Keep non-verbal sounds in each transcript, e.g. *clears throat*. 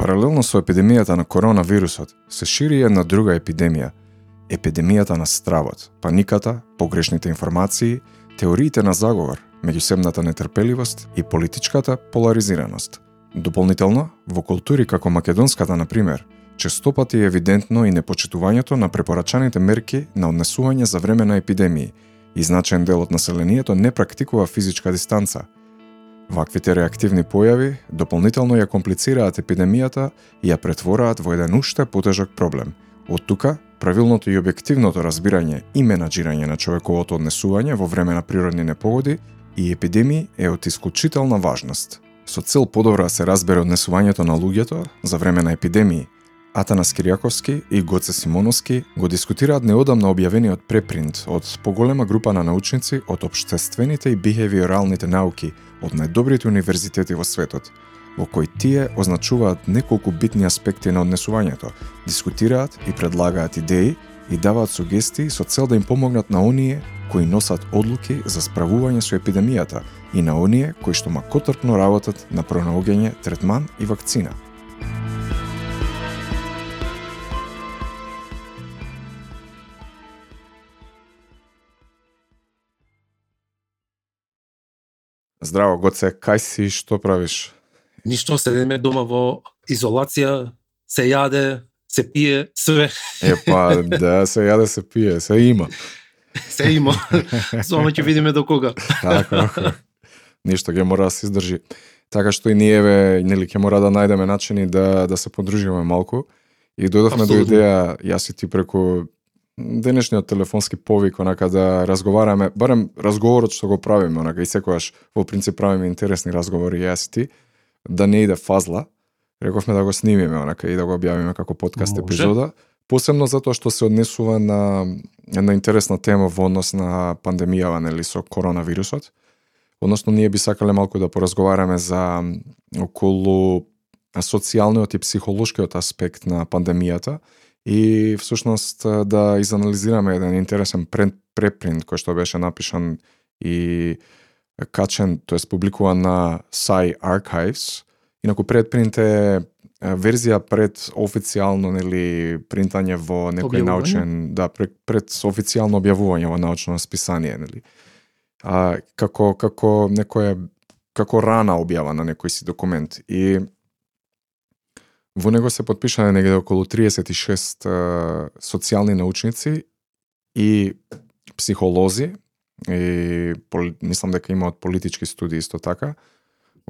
Паралелно со епидемијата на коронавирусот, се шири една друга епидемија – епидемијата на стравот, паниката, погрешните информации, теориите на заговор, меѓусебната нетрпеливост и политичката поларизираност. Дополнително, во култури како македонската, на пример, честопати е евидентно и непочитувањето на препорачаните мерки на однесување за време на епидемии и значен дел од населението не практикува физичка дистанца. Ваквите реактивни појави дополнително ја комплицираат епидемијата и ја претвораат во еден уште потежок проблем. Од тука, правилното и објективното разбирање и менаджирање на човековото однесување во време на природни непогоди и епидемии е од исклучителна важност. Со цел подобро се разбере однесувањето на луѓето за време на епидемии, Атанас Кириаковски и Гоце Симоновски го дискутираат неодамна објавениот препринт од поголема група на научници од обштествените и бихевиоралните науки од најдобрите универзитети во светот, во кои тие означуваат неколку битни аспекти на однесувањето, дискутираат и предлагаат идеи и даваат сугестии со цел да им помогнат на оние кои носат одлуки за справување со епидемијата и на оние кои што макотрпно работат на пронаоѓање третман и вакцина. Здраво, Гоце, кај си, што правиш? Ништо, седеме дома во изолација, се јаде, се пие, све. Е, па, *laughs* да, се јаде, се пие, се има. се има. *laughs* Само ќе видиме до кога. Така, така. Ништо ќе мора да се издржи. Така што и ние ве, нели ќе мора да најдеме начини да да се подружиме малку. И дојдовме до идеја јас и ти преку денешниот телефонски повик, онака да разговараме, барем разговорот што го правиме, онака и секогаш во принцип правиме интересни разговори јас и ти, да не иде фазла. Рековме да го снимиме, онака и да го објавиме како подкаст Може. епизода. Посебно затоа што се однесува на една интересна тема во однос на пандемијава, нели, со коронавирусот. Односно, ние би сакале малку да поразговараме за околу социјалниот и психолошкиот аспект на пандемијата, и всушност да изанализираме еден интересен препринт кој што беше напишан и качен, тоест публикуван на Sci Archives. Инаку предпринт е верзија пред официјално нели принтање во некој научен, да, пред, пред официјално објавување во научно списание, нели. А како како некоја како рана објава на некој си документ и Во него се подпишане негде околу 36 uh, социјални научници и психолози и пол, мислам дека има од политички студии исто така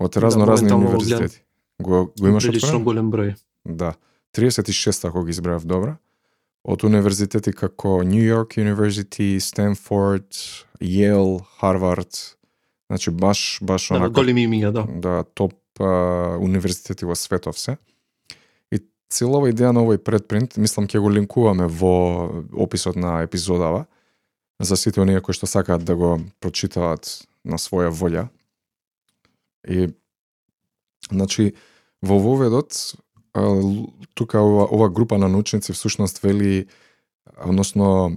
од разно да, разни универзитети. Го, го имаш Прилично голем број. Да. 36 ако ги избравав добро. Од универзитети како New York University, Stanford, Yale, Harvard, значи баш баш да, онака големи имиња, да. Да, топ uh, универзитети во светот се целова идеја на овој предпринт, мислам ќе го линкуваме во описот на епизодава, за сите оние кои што сакаат да го прочитаат на своја волја. И, значи, во воведот, тука ова, ова група на научници всушност вели, односно,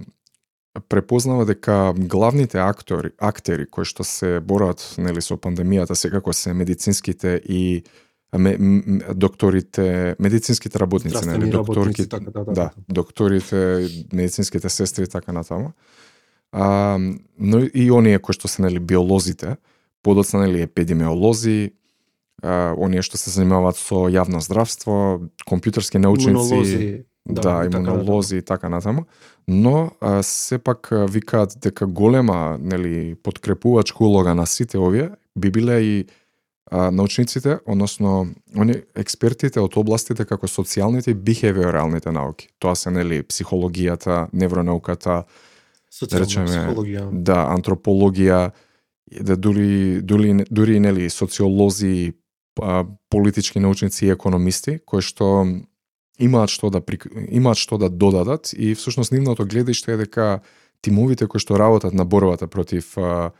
препознава дека главните актори, актери кои што се борат нели со пандемијата секако се медицинските и ме, докторите, медицинските работници, нели, докторки, така, да, да, да, докторите, медицинските сестри и така натаму. А, но и оние кои што се нели биолозите, подоцна нели епидемиолози, а, оние што се занимаваат со јавно здравство, компјутерски научници, имунолози, да, да имунолози и така натаму, но а, сепак викаат дека голема нели подкрепувачка улога на сите овие би биле и а, научниците, односно они експертите од областите како социјалните и бихевиоралните науки. Тоа се нели психологијата, невронауката, да речеме, психологија. да, антропологија, да дури дури дури нели социолози, а, политички научници и економисти кои што имаат што да имаат што да додадат и всушност нивното гледиште е дека тимовите кои што работат на борбата против а,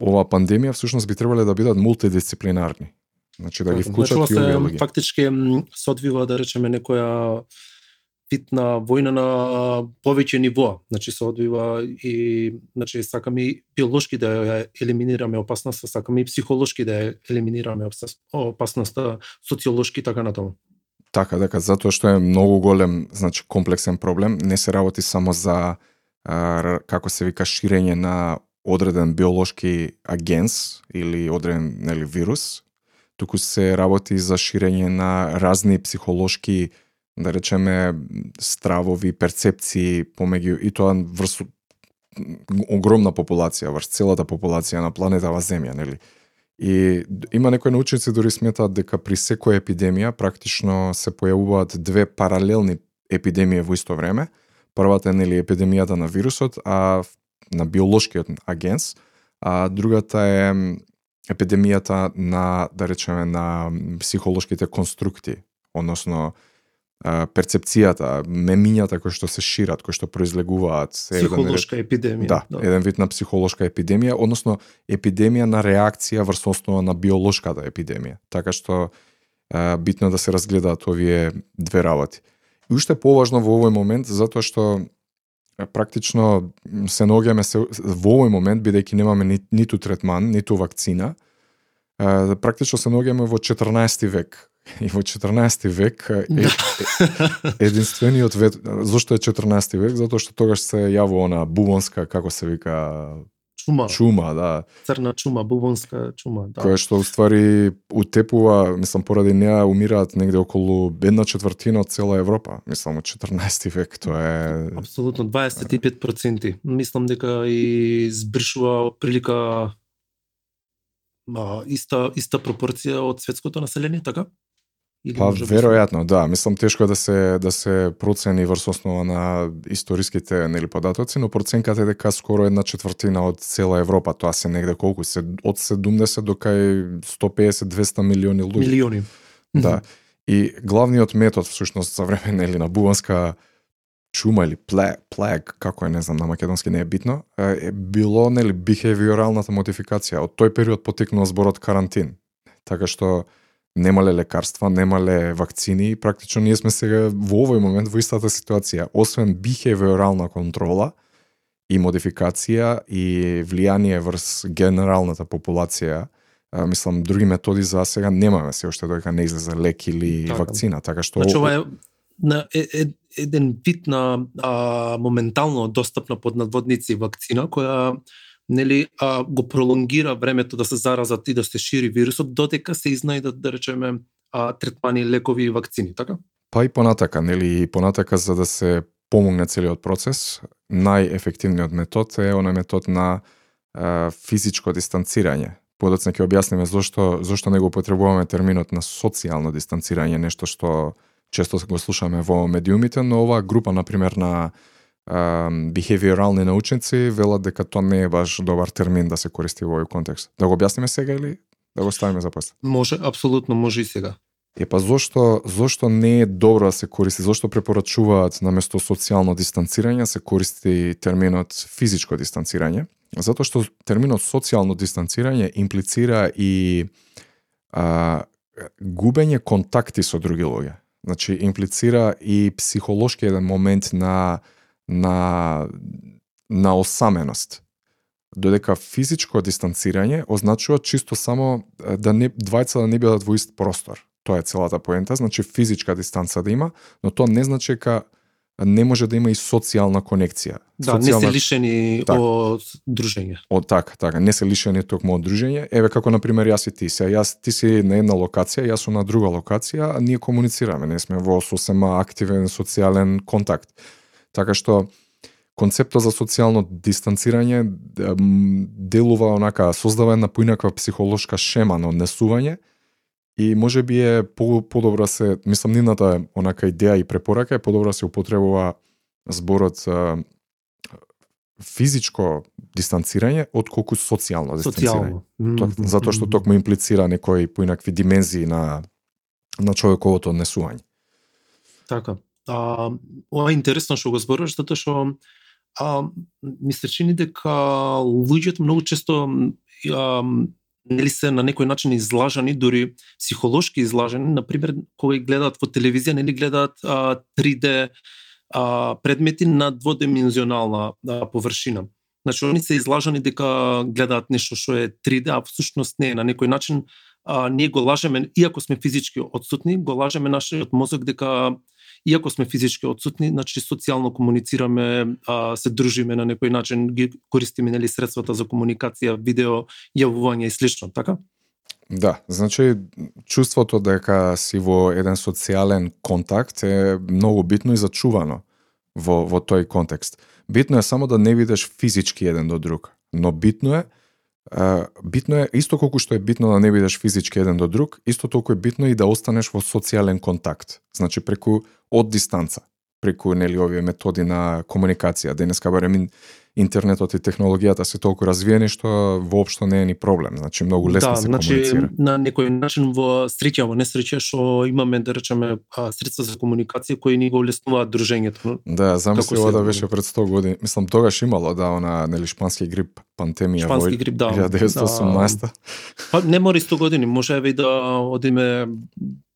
оваа пандемија всушност би требале да бидат мултидисциплинарни. Значи да ги вклучат значи, и овие луѓе. Фактички се одвива да речеме некоја вид на војна на повеќе нивоа. Значи се одвива и значи сакаме и биолошки да ја елиминираме опасноста, сакаме и психолошки да ја елиминираме опасноста, социолошки така натаму. Така, дека затоа што е многу голем, значи комплексен проблем, не се работи само за а, како се вика ширење на одреден биолошки агенс или одреден нели вирус, туку се работи за ширење на разни психолошки да речеме стравови, перцепции помеѓу и тоа врз огромна популација, врз целата популација на планетава Земја, нели? И има некои научници дори сметаат дека при секоја епидемија практично се појавуваат две паралелни епидемии во исто време. Првата е нели епидемијата на вирусот, а на биолошкиот агенс, а другата е епидемијата на да речеме на психолошките конструкти, односно перцепцијата, мемињата кои што се шират, кои што произлегуваат. Психолошка еден, епидемија. Да, да, еден вид на психолошка епидемија, односно епидемија на реакција врз основа на биолошката епидемија. Така што е, битно да се разгледаат овие две работи. И уште поважно во овој момент, затоа што практично се наоѓаме се во овој момент бидејќи немаме ни, ниту третман, ниту вакцина, е, практично се наоѓаме во 14 век И во 14 век е, е, единствениот вет, зошто е 14 век? Затоа што тогаш се јавува она бубонска, како се вика, чума. Чума, да. Црна чума, бубонска чума, да. Која што уствари утепува, мислам поради неа умираат негде околу една четвртина од цела Европа, мислам од 14 век, тоа е Апсолутно 25%. Мислам дека и збршува прилика а, иста иста пропорција од светското население, така? Или па веројатно, да, мислам тешко да се да се процени врз основа на историските нели податоци, но проценката е дека скоро една четвртина од цела Европа, тоа се негде колку се од 70 до кај 150-200 милиони луѓе. Милиони. Да. И главниот метод всушност за време *laughs* нели на бубанска чума или плег, како е, не знам, на македонски не е битно, е било нели бихевиоралната модификација. Од тој период потекнува зборот карантин. Така што немале лекарства, немале вакцини и практично ние сме сега во овој момент во истата ситуација. Освен бихевиорална контрола и модификација и влијание врз генералната популација, а, мислам други методи за сега немаме се уште додека не излезе лек или така. вакцина, така што Значи ова е на е, е, еден вид на а, моментално достапна под надводници вакцина која нели а, го пролонгира времето да се заразат и да се шири вирусот додека се изнајдат да речеме а, третмани, лекови и вакцини, така? Па и понатака, нели, и понатака за да се помогне целиот процес, најефективниот метод е оној метод на а, физичко дистанцирање. Подоцна ќе објасниме зошто зошто не го потребуваме терминот на социјално дистанцирање, нешто што често го слушаме во медиумите, но оваа група на пример на бихевиорални научници велат дека тоа не е баш добар термин да се користи во овој контекст. Да го објасниме сега или да го ставиме за после? Може, апсолутно може и сега. Е па зошто зошто не е добро да се користи? Зошто препорачуваат наместо социјално дистанцирање се користи терминот физичко дистанцирање? Затоа што терминот социјално дистанцирање имплицира и а, губење контакти со други луѓе. Значи имплицира и психолошки еден момент на на на осаменост. Додека физичко дистанцирање означува чисто само да не двајца да не бидат во ист простор. Тоа е целата поента, значи физичка дистанца да има, но тоа не значи дека не може да има и социјална конекција. Да, социјална... не се лишени так. од дружење. Од така, така, не се лишени токму од дружење. Еве како на пример јас и ти се, јас ти си на една локација, јас сум на друга локација, а ние комуницираме, не сме во сосема активен социјален контакт. Така што концептот за социјално дистанцирање делува онака создава една поинаква психолошка шема на однесување и може би е по подобро се мислам нивната онака идеја и препорака е подобро се употребува зборот физичко дистанцирање од колку социјално дистанцирање. Социјално. Ток, затоа што токму имплицира некои поинакви димензии на на човековото однесување. Така. А, ова е интересно што го зборуваш, затоа што а, ми се чини дека луѓето многу често а, нели се на некој начин излажани, дури психолошки излажани, на пример кога гледаат во телевизија, нели гледаат а, 3D а, предмети на дводимензионална а, површина. Значи, они се излажани дека гледаат нешто што е 3D, а всушност не е. На некој начин а, ние го лажеме, иако сме физички отсутни, го лажеме нашиот мозок дека иако сме физички отсутни, значи социјално комуницираме, а, се дружиме на некој начин, ги користиме нели средствата за комуникација, видео, јавување и слично, така? Да, значи чувството дека си во еден социјален контакт е многу битно и зачувано во во тој контекст. Битно е само да не видиш физички еден до друг, но битно е битно е исто колку што е битно да не бидеш физички еден до друг, исто толку е битно и да останеш во социјален контакт. Значи преку од дистанца, преку нели овие методи на комуникација. Денеска барем интернетот и технологијата се толку развиени што воопшто не е ни проблем. Значи многу лесно да, се значи, комуницира. на некој начин во среќа, во несреќа што имаме да речеме средства за комуникација кои ни го улеснуваат дружењето. Да, замисли ова да беше пред 100 години. Мислам тогаш имало да она нели шпански грип пандемија Шпански грип, да. 1918. Да. Па не мори 100 години, може и да одиме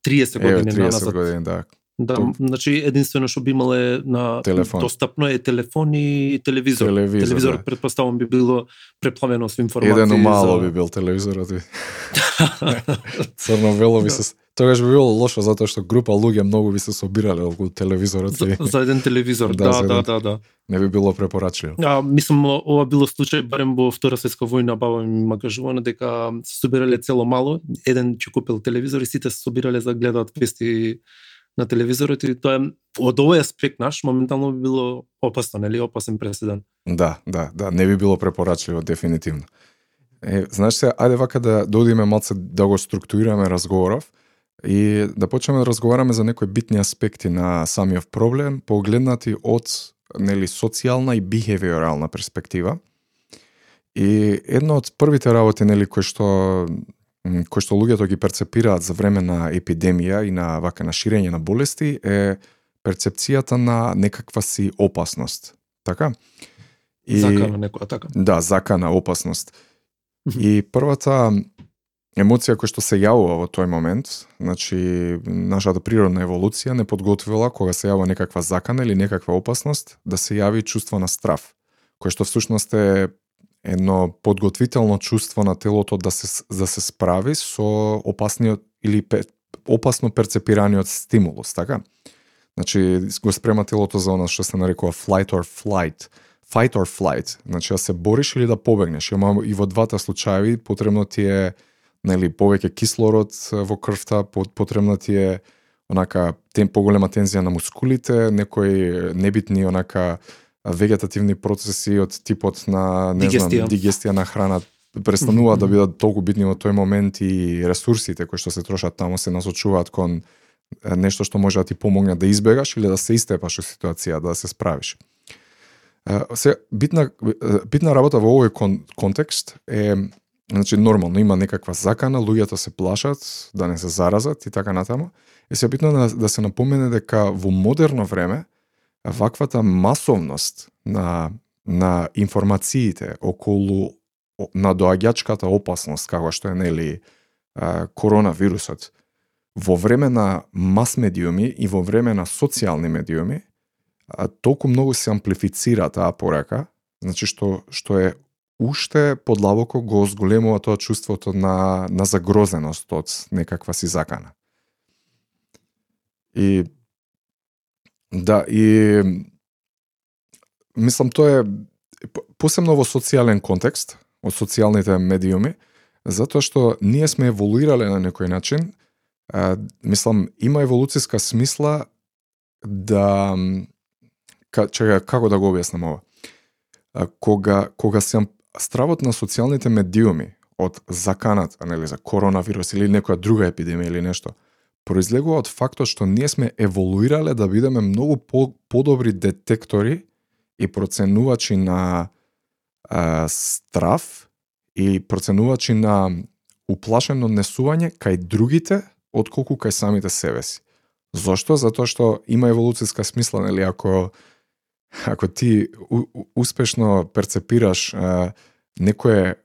30 години Еве 30 назад. години, да. Да, Ту- значи единствено што би имале на Телефон. достапно е телефон и телевизор. Телевизор, телевизор да. предпоставам би било преплавено со информации. Еден умало за... би бил телевизорот и *laughs* црно-бело би се Тогаш би било лошо затоа што група луѓе многу би се собирале околу телевизорот за, и за еден телевизор. Да, Да, да, еден- да, да. не би било препорачливо. А, мислам, ова било случај, барем во Втора светска војна, баба ми ма кажувана дека се собирале цело мало, еден ќе купил телевизор и сите се собирале за да гледаат вести на телевизорот и тоа е од овој аспект наш моментално би било опасно, нели опасен преседан. Да, да, да, не би било препорачливо дефинитивно. Е, знаеш се, ајде вака да, да додиме малце да го структурираме разговоров и да почнеме да разговараме за некои битни аспекти на самиот проблем, погледнати од нели социјална и бихевиорална перспектива. И едно од првите работи нели кои што м, кои што луѓето ги перцепираат за време на епидемија и на вака на ширење на болести е перцепцијата на некаква си опасност. Така? И... Закана некоја така. Да, закана, опасност. И првата емоција која што се јавува во тој момент, значи нашата природна еволуција не подготвила кога се јавува некаква закана или некаква опасност да се јави чувство на страв, кој што всушност е едно подготвително чувство на телото да се да се справи со опасниот или пе, опасно перцепираниот стимулус, така? Значи го спрема телото за она што се нарекува flight or flight, fight or flight, значи да се бориш или да побегнеш. Ама и во двата случаи потребно ти е нели повеќе кислород во крвта, потребна ти е онака тем поголема тензија на мускулите, некои небитни онака вегетативни процеси од типот на не Дигестија. знам дигестија на храна престануваат да бидат толку битни во тој момент и ресурсите кои што се трошат таму се насочуваат кон е, нешто што може да ти помогне да избегаш или да се истепаш од ситуација, да се справиш. Е, Се битна е, битна работа во овој кон, контекст е значи нормално има некаква закана, луѓето се плашат да не се заразат и така натаму. И се битно да, да се напомене дека во модерно време ваквата масовност на на информациите околу на доаѓачката опасност како што е нели коронавирусот во време на мас медиуми и во време на социјални медиуми толку многу се амплифицира таа порака, значи што што е уште подлабоко го зголемува тоа чувството на на загрозеност од некаква си закана. И да, и мислам тоа е посебно во социјален контекст, од социјалните медиуми, затоа што ние сме еволуирале на некој начин, а, мислам, има еволуцијска смисла да ка, чека, како да го објаснам ова? А, кога кога се стравот на социјалните медиуми од заканата, нели за коронавирус или некоја друга епидемија или нешто, произлегува од фактот што ние сме еволуирале да бидеме многу по, подобри детектори и проценувачи на а, страв и проценувачи на уплашено несување кај другите отколку кај самите себе си. Зошто? Затоа што има еволуцијска смисла, нели, ако ако ти у, успешно перцепираш а, некое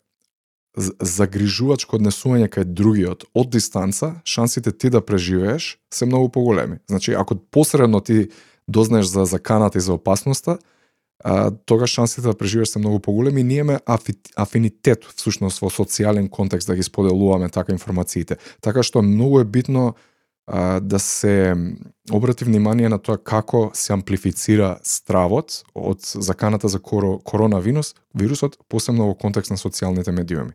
загрижувачко однесување кај другиот од дистанца, шансите ти да преживееш се многу поголеми. Значи, ако посредно ти дознаеш за заканата и за опасноста, а, тогаш шансите да преживееш се многу поголеми и ние имаме афинитет всушност во социјален контекст да ги споделуваме така информациите. Така што многу е битно а, да се обрати внимание на тоа како се амплифицира стравот од заканата за коро, коронавирус, вирусот, посебно во контекст на социјалните медиуми.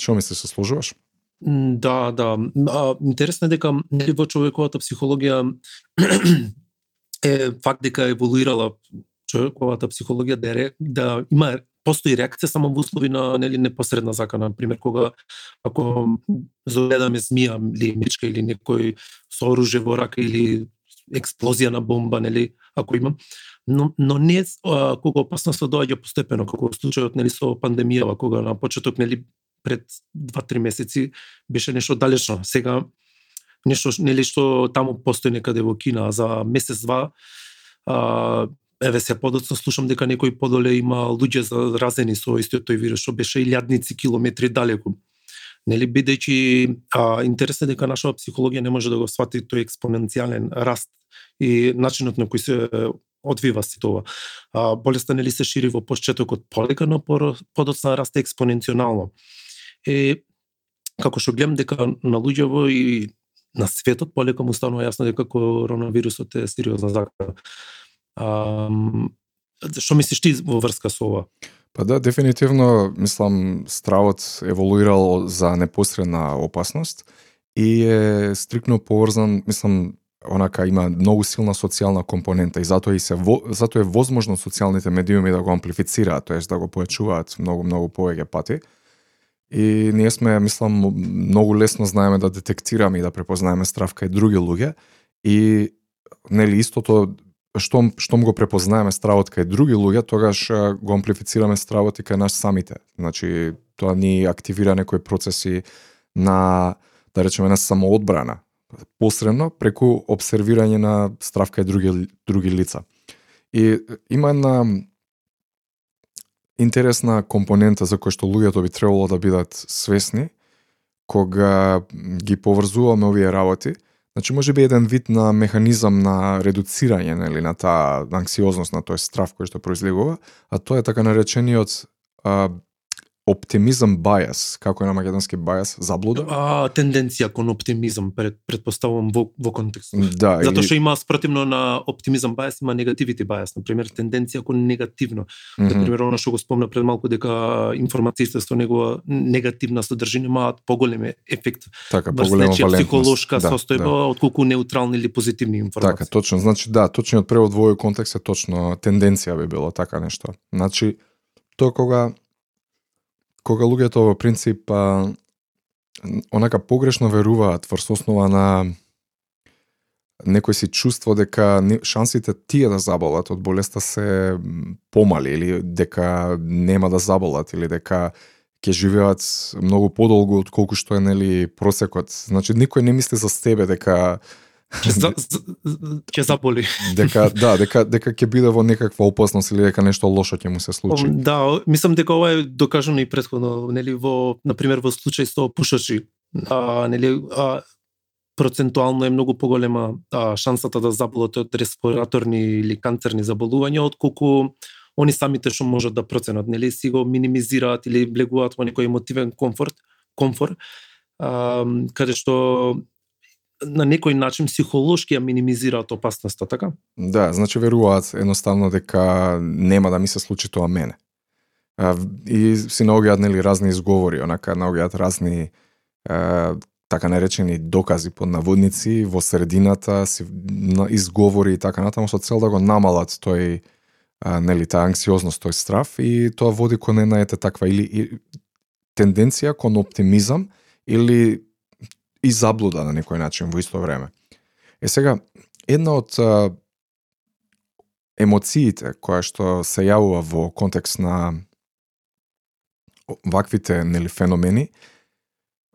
Што мислиш, се сложуваш? Да, да. А, интересно е дека нели во човековата психологија *clears throat* е факт дека еволуирала човековата психологија да, да има постои реакција само во услови на нели непосредна закана, на пример кога ако зогледаме змија или мечка или некој со оружје во рака или експлозија на бомба, нели, ако имам. Но, но не а, кога опасноста доаѓа постепено, како во случајот нели со пандемијава, кога на почеток нели пред 2-3 месеци беше нешто далечно. Сега нешто нели што таму постои некаде во Кина, за месец два а, еве се подоцна слушам дека некој подоле има луѓе заразени со истиот тој вирус што беше илјадници километри далеку. Нели бидејќи а, интересно е дека нашата психологија не може да го свати тој експоненцијален раст и начинот на кој се одвива се тоа. А, болеста нели се шири во почетокот полека, но подоцна расте експоненционално. Е, како што гледам дека на луѓево и на светот полека му станува јасно дека коронавирусот е сериозна закана. што мислиш ти во врска со ова? Па да, дефинитивно, мислам, стравот еволуирал за непосредна опасност и е стрикно поврзан, мислам, онака има многу силна социјална компонента и затоа и се во, затоа е возможно социјалните медиуми да го амплифицираат, тоест да го појачуваат многу многу повеќе пати. И ние сме, мислам, многу лесно знаеме да детектираме и да препознаеме страв кај други луѓе и нели истото штом штом го препознаеме стравот кај други луѓе, тогаш го амплифицираме стравот и кај нас самите. Значи, тоа ни активира некои процеси на да речеме на самоодбрана, посредно преку обсервирање на страв кај други други лица. И има една интересна компонента за која што луѓето би требало да бидат свесни кога ги поврзуваме овие работи. Значи може би еден вид на механизам на редуцирање нели на таа анксиозност, на тој страв кој што произлегува, а тоа е така наречениот а, оптимизам бајас, како е на македонски бајас, заблуда? А, тенденција кон оптимизам, пред, предпоставувам во, во контекст. Да, Затоа што има спротивно на оптимизам бајас, има негативити бајас, на пример тенденција кон негативно. Mm -hmm. пример она што го спомна пред малку дека информациите со негова негативна содржина имаат поголем ефект така, поголема валентност. психолошка да, состојба да. отколку неутрални или позитивни информации. Така, точно. Значи да, точниот превод во овој контекст е точно тенденција би било така нешто. Значи тоа кога кога луѓето во принцип а, онака погрешно веруваат врз основа на некој си чувство дека шансите тие да заболат од болеста се помали или дека нема да заболат или дека ќе живеат многу подолго од колку што е нели просекот. Значи никој не мисли за себе дека ќе за, *laughs* ќе заболи. Дека да, дека дека ќе биде во некаква опасност или дека нешто лошо ќе му се случи. Да, мислам дека ова е докажано и претходно, нели во на пример во случај со пушачи, а нели а, процентуално е многу поголема а, шансата да заболат од респираторни или канцерни заболувања отколку они самите што можат да проценат, нели си го минимизираат или влегуваат во некој емотивен комфорт, комфорт, а, каде што на некој начин психолошки ја минимизираат опасноста, така? Да, значи веруваат едноставно дека нема да ми се случи тоа мене. И си наоѓаат нели разни изговори, онака наоѓаат разни е, така наречени докази под наводници во средината, си изговори и така натаму со цел да го намалат тој а, нели таа анксиозност, тој страф и тоа води кон една ете таква или и, тенденција кон оптимизам или и заблуда на некој начин во исто време. Е сега, една од а, емоциите која што се јавува во контекст на ваквите нели феномени,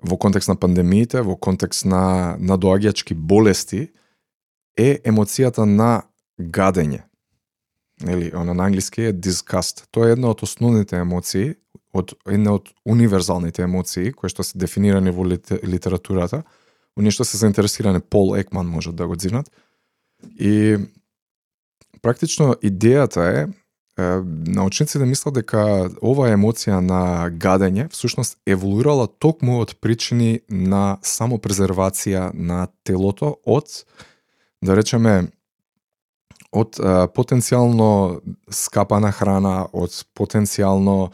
во контекст на пандемиите, во контекст на надоаѓачки болести, е емоцијата на гадење. Нели, она на англиски е disgust. Тоа е една од основните емоции од една од универзалните емоции кои што се дефинирани во литературата, оние што се заинтересирани Пол Екман можат да го дзинат. И практично идејата е научниците да мислат дека оваа емоција на гадење всушност еволуирала токму од причини на самопрезервација на телото од да речеме од потенцијално скапана храна, од потенцијално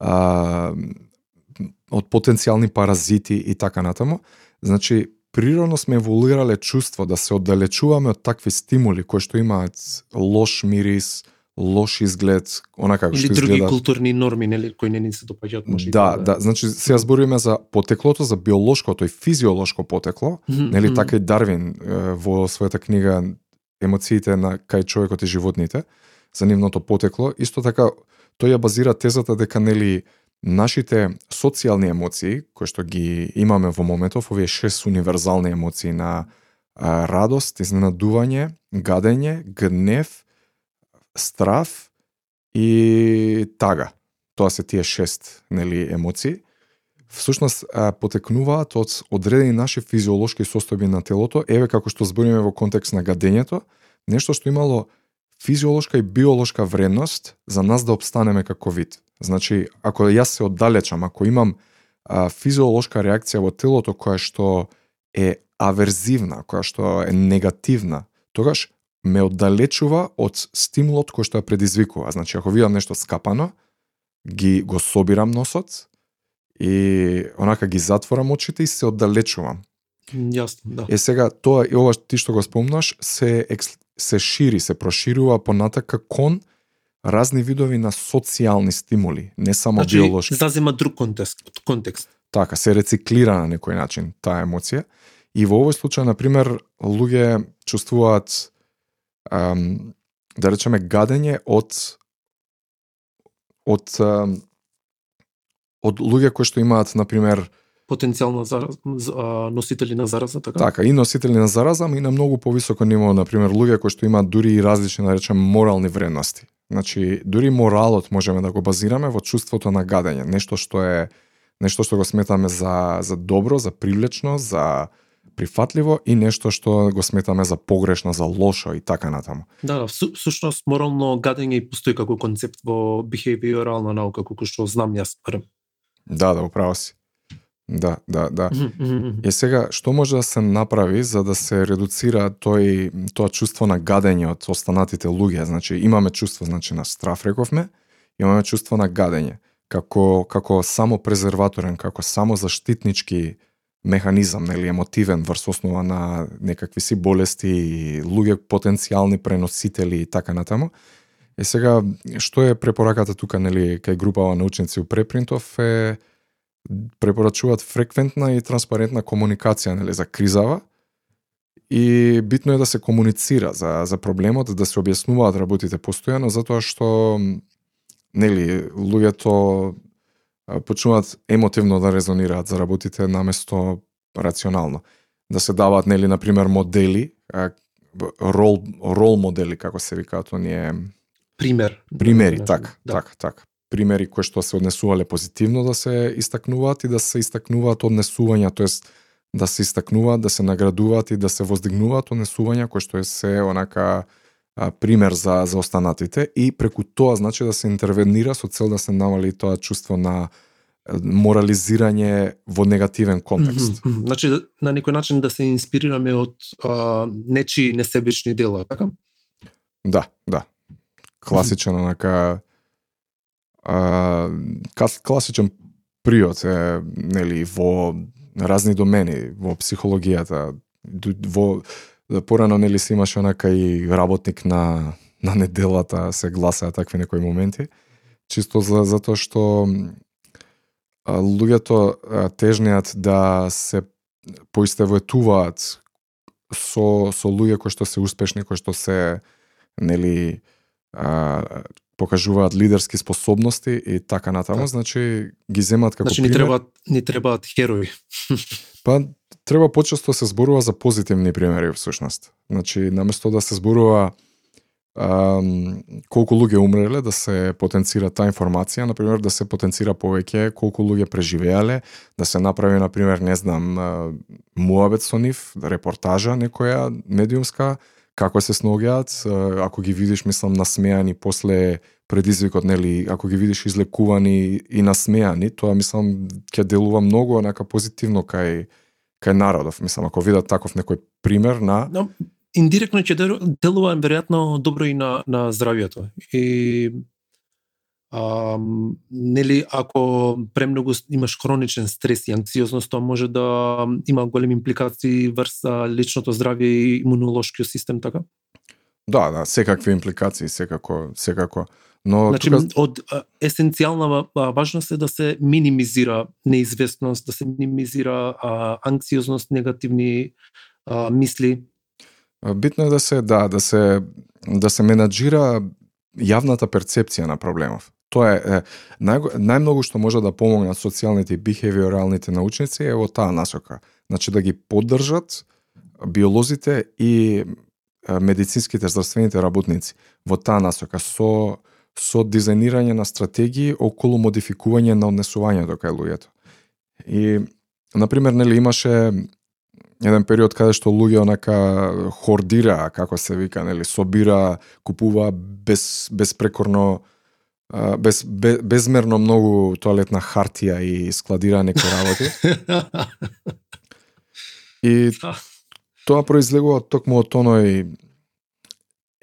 а, од потенцијални паразити и така натаму. Значи, природно сме еволуирале чувство да се оддалечуваме од такви стимули кои што имаат лош мирис, лош изглед, онака како Или што други изгледа. културни норми, нели, кои не ни се допаѓаат, може и Да, тоа да, значи сега зборуваме за потеклото, за биолошкото и физиолошко потекло, Мгм, нели мгм. така и Дарвин во својата книга емоциите на кај човекот и животните, за нивното потекло, исто така тој ја базира тезата дека нели нашите социјални емоции кои што ги имаме во моментов, овие шест универзални емоции на а, радост, изненадување, гадење, гнев, страв и тага. Тоа се тие шест нели емоции. Всушност потекнуваат од одредени наши физиолошки состојби на телото, еве како што збориме во контекст на гадењето, нешто што имало физиолошка и биолошка вредност за нас да обстанеме како вид. Значи, ако јас се оддалечам, ако имам а, физиолошка реакција во телото која што е аверзивна, која што е негативна, тогаш ме оддалечува од стимулот кој што ја предизвикува. Значи, ако видам нешто скапано, ги го собирам носот и онака ги затворам очите и се оддалечувам. Јасно, да. Е сега тоа и ова ти што го спомнаш се екс, се шири, се проширува понатака кон разни видови на социјални стимули, не само Значи, биолошки. зазема друг контекст, контекст. Така, се рециклира на некој начин таа емоција. И во овој случај, на пример, луѓе чувствуваат ам, да речеме гадење од од од луѓе кои што имаат на пример Потенцијално зараз, носители на зараза, така? така и носители на зараза, ама и на многу повисоко ниво, на пример луѓе кои што имаат дури и различни да морални вредности. Значи, дури моралот можеме да го базираме во чувството на гадење, нешто што е нешто што го сметаме за за добро, за привлечно, за прифатливо и нешто што го сметаме за погрешно, за лошо и така натаму. Да, да, всу- всушност морално гадење и постои како концепт во behavioralна наука, колку што знам јас барем. Да, да, управо си. Да, да, да. Е сега, што може да се направи за да се редуцира тој тоа чувство на гадење од останатите луѓе? Значи, имаме чувство значи на страф рековме, имаме чувство на гадење како како само презерваторен, како само заштитнички механизам, нели емотивен врз основа на некакви си болести и луѓе потенцијални преносители и така натаму. Е сега што е препораката тука нели кај групава научници у Препринтов е препорачуваат фреквентна и транспарентна комуникација нели за кризава и битно е да се комуницира за за проблемот, да се објаснуваат работите постојано затоа што нели луѓето почнуваат емотивно да резонираат за работите наместо рационално. Да се даваат нели на пример модели, рол рол модели како се викаат оние Пример. примери, Да, така, да. така, така. Примери кои што се однесувале позитивно да се истакнуваат и да се истакнуваат однесувања, тоест да се истакнуваат, да се наградуваат и да се воздигнуваат однесувања кои што е се онака а, пример за за останатите и преку тоа значи да се интервенира со цел да се намали тоа чувство на морализирање во негативен контекст. Мгм, мгм. Значи, на некој начин да се инспирираме од а, нечи несебични дела, така? Да, да. Класичен онака а, класичен приот е нели во разни домени, во психологијата, во порано нели се имаше онака и работник на на неделата се гласаа такви некои моменти, чисто за затоа што а, луѓето а, тежнеат да се поистоветуваат со со луѓе кои што се успешни, кои што се нели а, покажуваат лидерски способности и така натаму, Да. значи ги земаат како Значи, ни пример. требаат, ни требаат херои. *laughs* Па треба почесто се зборува за позитивни примери всушност. Значи наместо да се зборува ам, колку луѓе умреле, да се потенцира таа информација, на пример да се потенцира повеќе колку луѓе преживеале, да се направи на пример, не знам, муабет со нив, репортажа некоја медиумска, како се сногеат, ако ги видиш, мислам, насмеани после предизвикот, нели, ако ги видиш излекувани и насмеани, тоа мислам ќе делува многу онака позитивно кај кај народов, мислам, ако видат таков некој пример на Но, индиректно ќе делува веројатно добро и на на здравјето. И а, нели ако премногу имаш хроничен стрес и анксиозност, тоа може да има големи импликации врз личното здравје и имунолошкиот систем, така? Да, да, секакви импликации, секако, секако. Но значи, тука... од есенцијална важност е да се минимизира неизвестност, да се минимизира а, анксиозност, негативни а, мисли. Битно е да се да да се да се менаџира јавната перцепција на проблемов. Тоа е, е нај, најмногу што може да помогнат социјалните и бихевиоралните научници е во таа насока. Значи да ги поддржат биолозите и медицинските здравствените работници во таа насока со со дизајнирање на стратегии околу модификување на однесувањето кај луѓето. И на пример нели имаше еден период каде што луѓе онака хордира, како се вика, нели, собира, купува без безпрекорно без, без безмерно многу тоалетна хартија и складирање некои работи. и тоа произлегува токму од тоној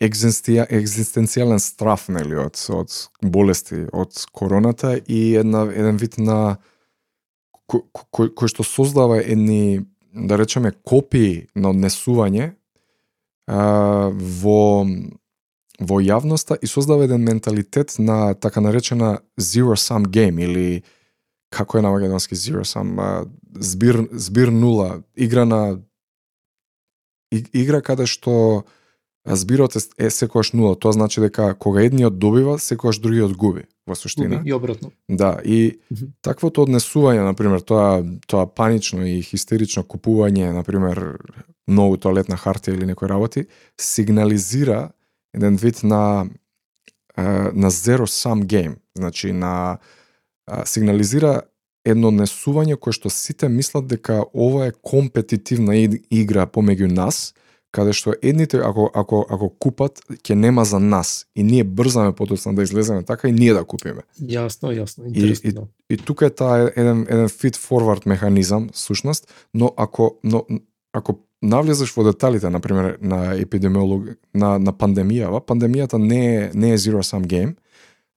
екзистенцијален страф нели од од болести од короната и една еден вид на кој, кој што создава едни да речеме копии на однесување а, во во јавноста и создава еден менталитет на така наречена zero sum game или како е на македонски zero sum а, збир збир нула игра на игра каде што збирот е, е секојаш нула. Тоа значи дека кога едниот добива, секојаш другиот губи во суштина. И обратно. Да, и mm -hmm. таквото однесување, на пример, тоа тоа панично и хистерично купување, на пример, многу тоалетна хартија или некои работи, сигнализира еден вид на на zero sum game, значи на сигнализира едно несување кое што сите мислат дека ова е компетитивна игра помеѓу нас, каде што едните ако ако ако купат ќе нема за нас и ние брзаме потоцна да излеземе така и ние да купиме. Јасно, јасно, интересно. И, и, и тука е таа еден еден fit forward механизам сушност, но ако но ако навлезеш во деталите на пример на епидемиолог на на пандемијава, пандемијата не е не е zero sum game,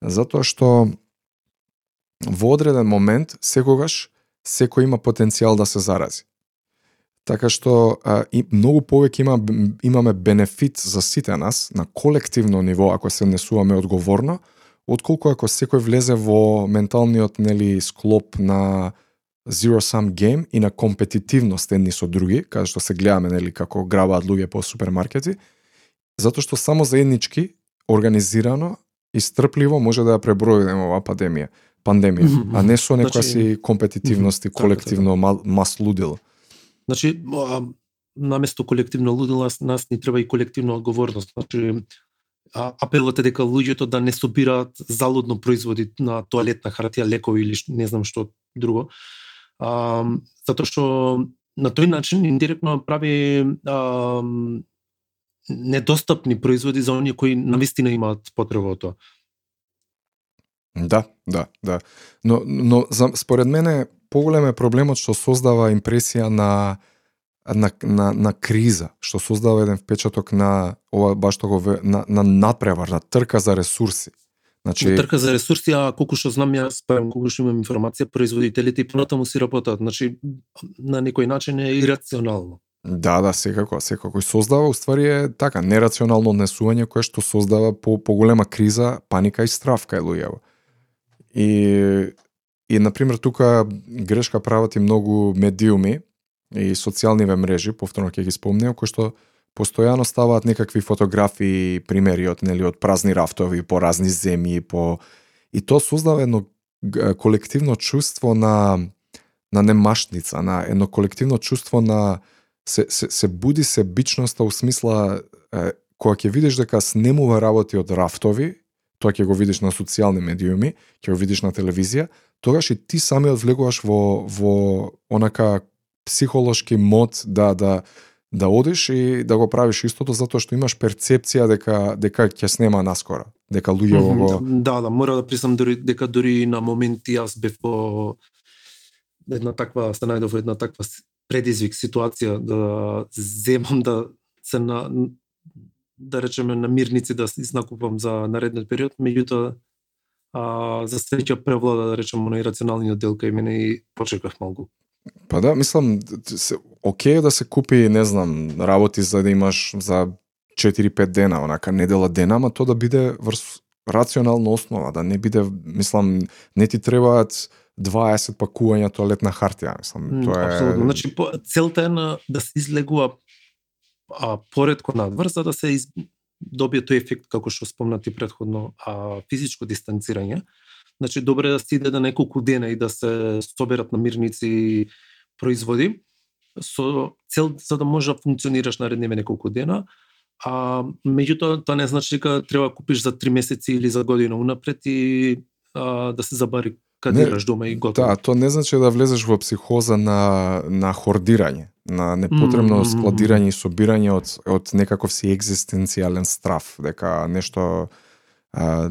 затоа што во одреден момент секогаш секој има потенцијал да се зарази. Така што а, и многу повеќе има, имаме бенефит за сите нас на колективно ниво ако се несуваме одговорно, отколку ако секој влезе во менталниот нели склоп на zero sum game и на компетитивност едни со други, каде што се гледаме нели како грабаат луѓе по супермаркети, затоа што само заеднички, организирано и стрпливо може да ја преброиме оваа пандемија, пандемија, mm -hmm. а не со некоја значи... си компетитивност и колективно mm -hmm. мас лудило. Значи, наместо колективно лудило, нас ни треба и колективна одговорност. Значи, апелот е дека луѓето да не собираат залудно производи на тоалетна хартија, лекови или не знам што друго. А, затоа што на тој начин индиректно прави а, недостапни производи за оние кои навистина имаат потреба од тоа. Да, да, да. Но, но за, според мене поголем е проблемот што создава импресија на на, на, на криза, што создава еден впечаток на ова баш тоа на, на надпревар, на трка за ресурси. Значи трка за ресурси, а колку што знам јас, колку што имам информација, производителите и понатаму си работат, значи на некој начин е ирационално. Да, да, секако, секако. И создава, уствари е така, нерационално однесување кое што создава по поголема криза, паника и страв кај луѓето. И И, например, тука грешка прават и многу медиуми и социјалниве мрежи, повторно ќе ги спомнеам, кои што постојано ставаат некакви фотографии, примери од нели од празни рафтови по разни земји, по и тоа создава едно колективно чувство на на немашница, на едно колективно чувство на се, се, се буди се бичноста у смисла е, кога ќе видиш дека снемува работи од рафтови, тоа ќе го видиш на социјални медиуми, ќе го видиш на телевизија, тогаш и ти самиот влегуваш во во онака психолошки мод да да да одиш и да го правиш истото затоа што имаш перцепција дека дека ќе снема наскоро, дека луѓе Мгм, го Да, да, мора да признам дури дека дури на моменти јас бев во една таква се најдов една таква предизвик ситуација да земам да се на да речеме на мирници да изнакупам за наредниот период, меѓутоа а, за среќа превлада да речеме оној рационалниот дел кај мене и почекав малку. Па да, мислам, се, окей е да се купи, не знам, работи за да имаш за 4-5 дена, онака недела дена, ама то да биде врз рационална основа, да не биде, мислам, не ти требаат 20 пакувања тоалетна хартија, мислам, М, тоа е... Апсолутно. Значи по, целта е на да се излегува а, поредко надвор за да се из, добие тој ефект како што спомнати предходно, а физичко дистанцирање. Значи добре е да се иде да неколку дена и да се соберат намирници производи со цел за да може да функционираш наредниве неколку дена. А меѓутоа тоа не значи дека треба да купиш за три месеци или за година унапред и а, да се забари кадираш дома и готово. Да, тоа не значи да влезеш во психоза на на хордирање, на непотребно Мм, складирање и собирање од од некаков си екзистенцијален страв, дека нешто а,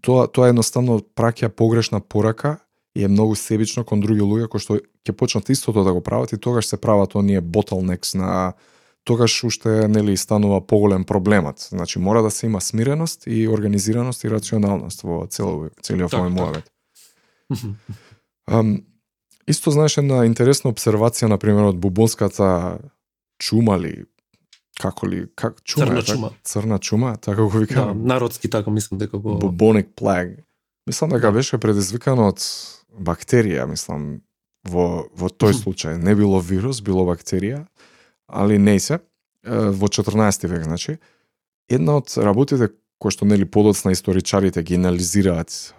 тоа тоа едноставно праќа погрешна порака и е многу себично кон други луѓе кои што ќе почнат истото да го прават и тогаш се прават оние bottlenecks на тогаш уште нели станува поголем проблемот. Значи мора да се има смиреност и организираност и рационалност во цел целиот Така, овој така. муавет. *laughs* Ам, исто знаеш една интересна обсервација на пример од бубонската чума ли како ли как чума Црна чума. црна чума така го Да, викаме народски така мислам дека го bubonic plague мислам дека Да. беше предизвикано од бактерија мислам во во тој *laughs* случај. Не било вирус било бактерија али не се. Во 14 век значи. Една од работите кои што нели подоцна историчарите ги анализираат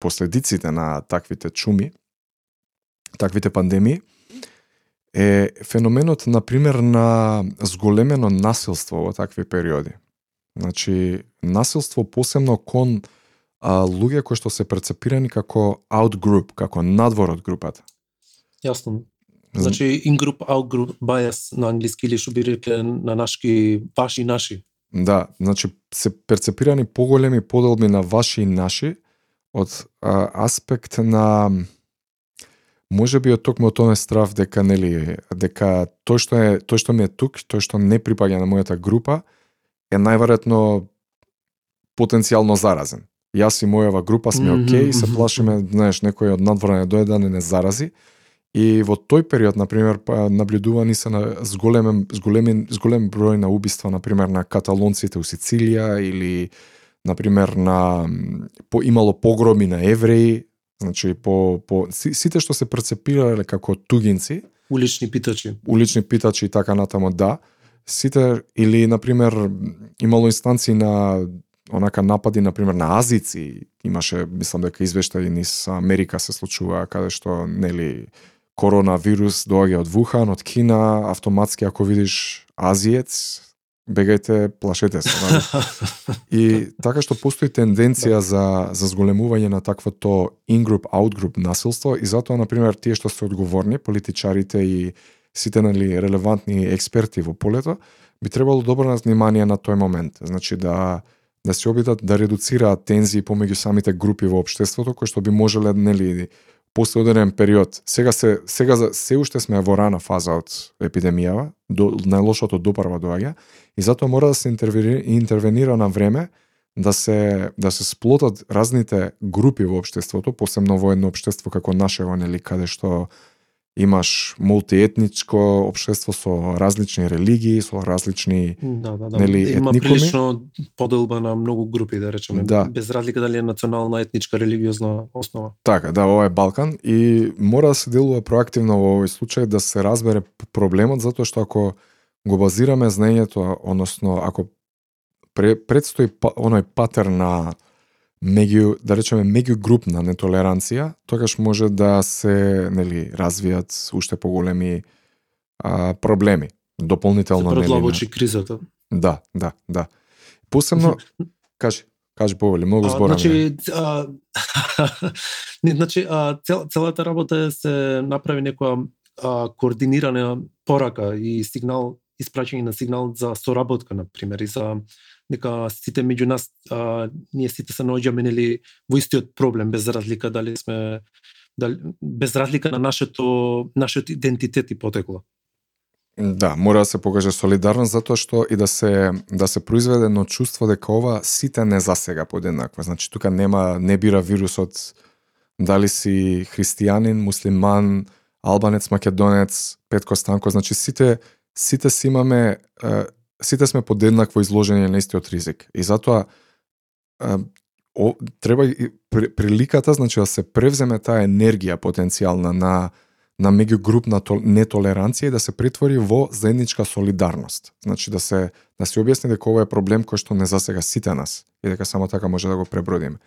последиците на таквите чуми, таквите пандемии, е феноменот, на пример, на зголемено насилство во такви периоди. Значи, насилство посебно кон а, луѓе кои што се прецепирани како outgroup, како надвор од групата. Јасно. Значи in-group, out-group bias на англиски или што би рекле на нашки ваши и наши. Да, значи се перцепирани поголеми поделби на ваши и наши од а, аспект на може би од токму од тој страв дека нели дека тој што е тој што ми е тук, тој што не припаѓа на мојата група е најверојатно потенцијално заразен. Јас и мојава група сме Мгм, окей, се плашиме, знаеш, некој од надвора не дојде да не не зарази. И во тој период, на пример, па, наблюдувани се на зголемен зголемен зголем број на убиства, на пример на каталонците у Сицилија или на пример на по имало погроми на евреи, значи по по си- сите што се прецепирале како тугинци, Улични питачи. улични питачи и така натаму, да, сите или на пример имало инстанции на онака напади на пример на азици, имаше мислам дека извештаи низ Америка се случува каде што нели коронавирус доаѓа од Вухан, од Кина, автоматски ако видиш азиец, бегајте, плашете се. Нали? И така што постои тенденција за за зголемување на таквото in-group, out-group насилство и затоа на пример тие што се одговорни, политичарите и сите нели релевантни експерти во полето, би требало добро на внимание на тој момент. Значи да да се обидат да редуцираат тензии помеѓу самите групи во општеството кои што би можеле нели после одреден период. Сега се сега за се уште сме во рана фаза од епидемијава, до најлошото допарва доаѓа и затоа мора да се интервенира на време да се да се сплотат разните групи во општеството, посебно во едно општество како нашево, нели, каде што имаш мултиетничко општество со различни религии, со различни Да, да, да. Нели, Има етникуми? прилично поделба на многу групи, да речеме, Да. без разлика дали е национална, етничка, религиозна основа. Така, да, ова е Балкан и мора да се делува проактивно во овој случај да се разбере проблемот затоа што ако го базираме знаењето, односно ако пре, предстои па, оној патерн на меѓу да речеме меѓугрупна нетолеранција, тогаш може да се нели развијат уште поголеми а, проблеми. Дополнително нели. продлабочи кризата. Да, да, да. Посебно *laughs* кажи, кажи повели, многу А, збораме. Значи, а, *laughs* не, значи а, цел, целата работа е се направи некоја а, координирана порака и сигнал испраќање на сигнал за соработка на пример и за дека сите меѓу нас а, ние сите се наоѓаме нели во истиот проблем без разлика дали сме дали, без разлика на нашето нашиот идентитет и потекло. Да, мора да се покаже солидарност затоа што и да се да се произведе но чувство дека ова сите не засега подеднакво. Значи тука нема не бира вирусот дали си христијанин, муслиман, албанец, македонец, Петко Станко, значи сите сите си имаме сите сме подеднакво изложени на истиот ризик. И затоа о, треба приликата значи да се превземе таа енергија потенцијална на на меѓугрупна нетолеранција и да се притвори во заедничка солидарност. Значи да се да се објасни дека ова е проблем кој што не засега сите нас и дека само така може да го пребродиме.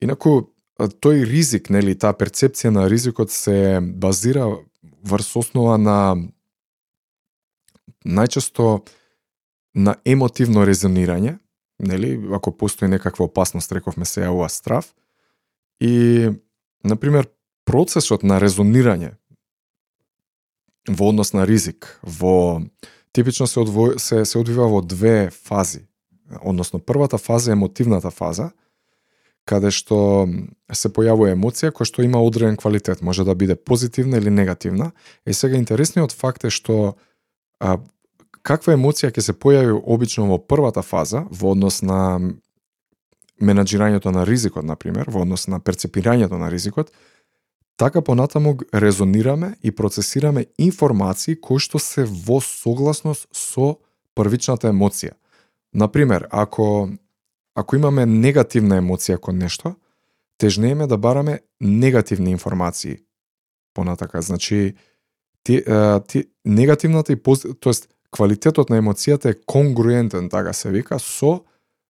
Инаку тој ризик, нели, таа перцепција на ризикот се базира врз основа на најчесто на емотивно резонирање, нели, ако постои некаква опасност, рековме се јавува страв, и, например, процесот на резонирање во однос на ризик, во типично се, одво, се, се одвива во две фази. Односно, првата фаза е емотивната фаза, каде што се појавува емоција која што има одреден квалитет, може да биде позитивна или негативна. И сега интересниот факт е што а, каква емоција ќе се појави обично во првата фаза во однос на менаџирањето на ризикот, на пример, во однос на перцепирањето на ризикот, така понатаму резонираме и процесираме информации кои што се во согласност со првичната емоција. Например, ако ако имаме негативна емоција кон нешто, тежнееме да бараме негативни информации. Понатака, значи ти, ти негативната и тоест квалитетот на емоцијата е конгруентен, така се вика, со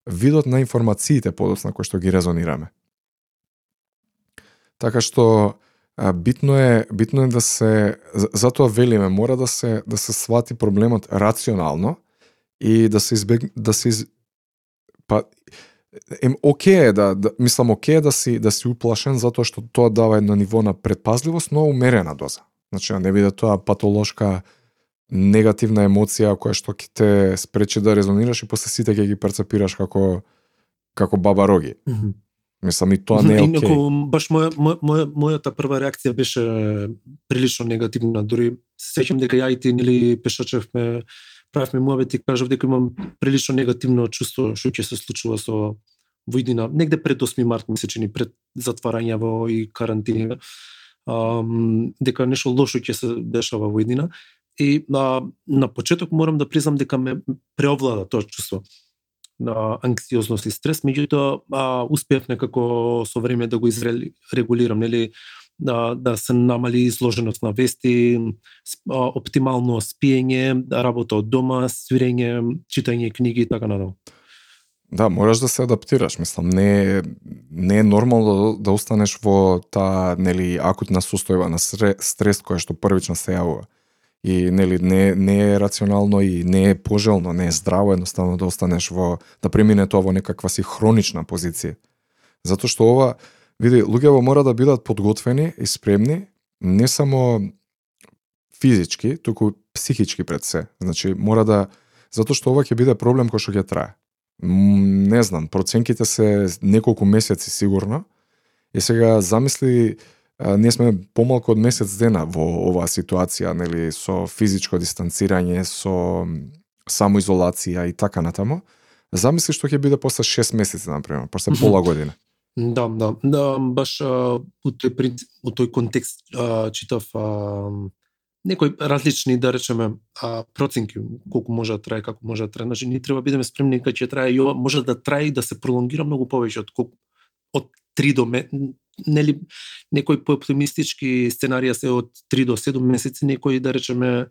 видот на информациите подоцна кои што ги резонираме. Така што битно е битно е да се затоа велиме мора да се да се свати проблемот рационално и да се избег да се из... па ем оке е да, да мислам оке е да си да си уплашен затоа што тоа дава едно ниво на предпазливост, но умерена доза. Значи да не биде тоа патолошка негативна емоција која што ќе те спречи да резонираш и после сите ќе ги перцепираш како како баба роги. Mm -hmm. Мислам и тоа не е окей. Okay. баш моја, моја, мојата прва реакција беше прилично негативна. Дури се сеќам дека ја и ти нели пешачевме правевме муабет и кажав дека имам прилично негативно чувство што ќе се случува со војдина негде пред 8 март ми се чини пред затварање во и карантини. Дека нешто лошо ќе се дешава во иднина. И на, на почеток морам да признам дека ме преовлада тоа чувство на анксиозност и стрес, меѓутоа успеав некако со време да го изрегулирам, нели да, да се намали изложеност на вести, оптимално спиење, работа од дома, свирење, читање книги и така натаму Да, можеш да се адаптираш, мислам, не е, не е нормално да, да останеш во таа нели акутна состојба на стрес која што првично се јавува и нели не не е рационално и не е пожелно, не е здраво едноставно да останеш во да премине тоа во некаква си хронична позиција. Затоа што ова види луѓето мора да бидат подготвени и спремни не само физички, туку психички пред се. Значи мора да затоа што ова ќе биде проблем кој што ќе трае. Не знам, проценките се неколку месеци сигурно. И сега замисли ние сме помалку од месец дена во оваа ситуација, нели, со физичко дистанцирање, со самоизолација и така натаму. Замисли што ќе биде после 6 месеци, например, после пола година. Да, да, да баш а, у тој принцип, у тој контекст а, читав а, некои различни да речеме а, проценки колку може да трае, како може да трае. Значи ние треба да бидеме спремни кога ќе трае и ова може да трае и да се пролонгира многу повеќе од колку од 3 до нели некои пооптимистички сценарија се од 3 до 7 месеци, некои да речеме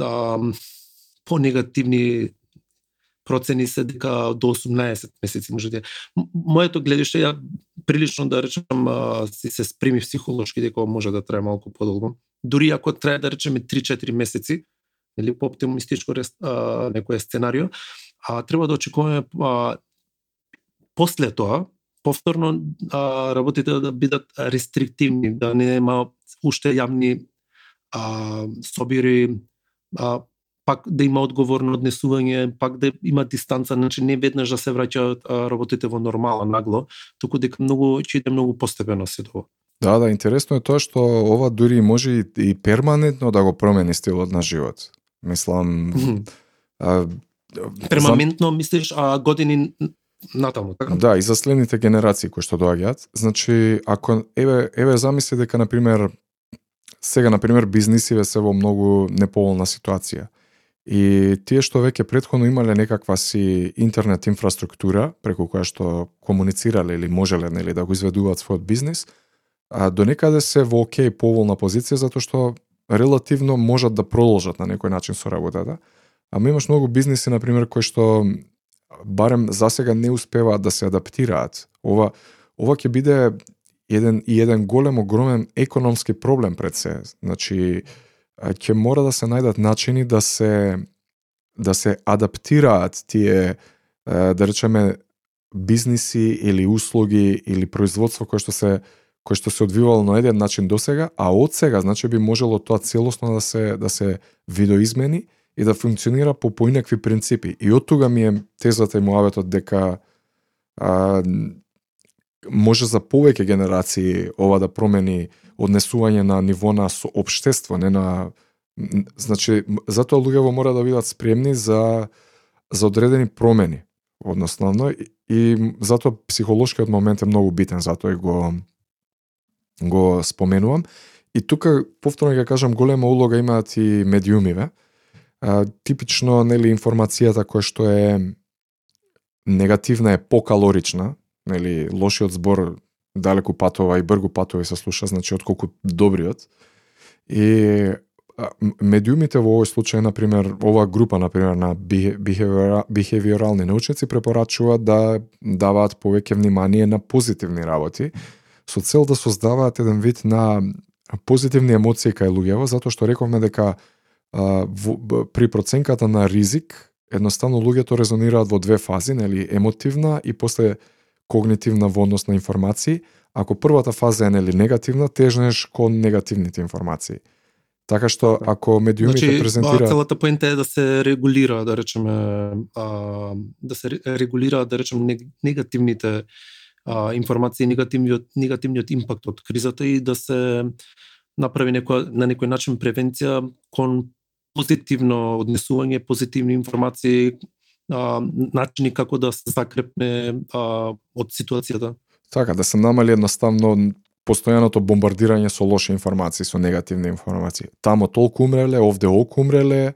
а, по-негативни процени се дека до 18 месеци може да. Моето гледиште ја прилично да речам а, си се спреми психолошки дека може да трае малку подолго. Дури ако трае да речеме 3-4 месеци, нели по оптимистичко некој сценарио, а треба да очекуваме а, после тоа повторно а, работите да бидат рестриктивни, да нема уште јавни а, собири а, пак да има одговорно однесување, пак да има дистанца, значи не веднаш да се враќаат работите во нормала нагло, туку дека многу ќе иде многу постепено се тоа. Да, да, интересно е тоа што ова дури може и, и перманентно да го промени стилот на живот. Мислам, mm -hmm. а, перманентно за... мислиш а години натаму, така? Да, и за следните генерации кои што доаѓаат. Значи, ако еве еве замисли дека на пример сега на пример бизнисиве се во многу неповолна ситуација. И тие што веќе предходно имале некаква си интернет инфраструктура преку која што комуницирале или можеле нели да го изведуваат својот бизнис, а до некаде се во окей поволна позиција затоа што релативно можат да продолжат на некој начин со работата. Ама имаш многу бизниси на пример кои што барем за сега не успеваат да се адаптираат. Ова ова ќе биде еден и еден голем огромен економски проблем пред се. Значи ќе мора да се најдат начини да се да се адаптираат тие да речеме бизниси или услуги или производство кои што се кој што се одвивало на еден начин до сега, а од сега значи би можело тоа целосно да се да се видоизмени и да функционира по поинакви принципи. И од тога ми е тезата и муаветот дека а, може за повеќе генерации ова да промени однесување на ниво на соопштество, не на значи затоа луѓето мора да бидат спремни за за одредени промени односно и, и затоа психолошкиот момент е многу битен, затоа и го го споменувам. И тука повторно ќе кажам голема улога имаат и медиумиве. А, типично нели информацијата која што е негативна е покалорична, нели лошиот збор далеку патова и бргу патова и се слуша, значи отколку добриот. И медиумите во овој случај, на пример, оваа група, на пример, на бихевиорални научници препорачува да даваат повеќе внимание на позитивни работи, со цел да создаваат еден вид на позитивни емоции кај луѓево, затоа што рековме дека а, в, при проценката на ризик, едноставно луѓето резонираат во две фази, нели емотивна и после когнитивна во однос на информации. Ако првата фаза е нели негативна, тежнеш кон негативните информации. Така што ако медиумите значи, презентира целата поента е да се регулира, да речеме, а, да се регулира, да речеме негативните а, информации, негативниот негативниот импакт од кризата и да се направи некоја на некој начин превенција кон позитивно однесување, позитивни информации, а, начини како да се закрепне а, од ситуацијата. Така, да се намали едноставно постојаното бомбардирање со лоши информации, со негативни информации. Тамо толку умреле, овде оку умреле,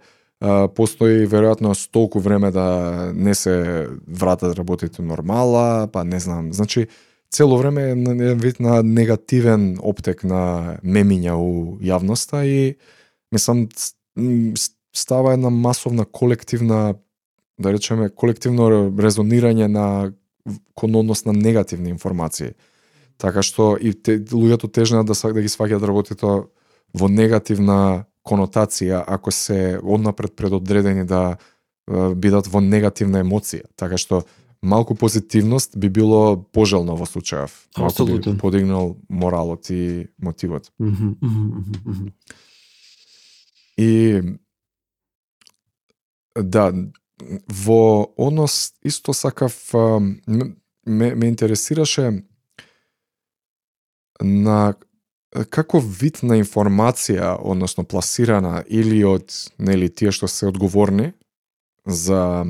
постои веројатно столку време да не се вратат работите нормала, па не знам. Значи, цело време е вид на негативен оптек на мемиња у јавноста и мислам става една масовна колективна да речеме колективно резонирање на кон однос на негативни информации. Така што и те, луѓето тежнат да да ги сваќаат да работите во негативна конотација ако се однапред предодредени да бидат во негативна емоција. Така што малку позитивност би било пожелно во случајов. Малку би подигнал моралот и мотивот. Mm -hmm, И да, во однос исто сакав ме, ме интересираше на каков вид на информација, односно пласирана или од нели тие што се одговорни за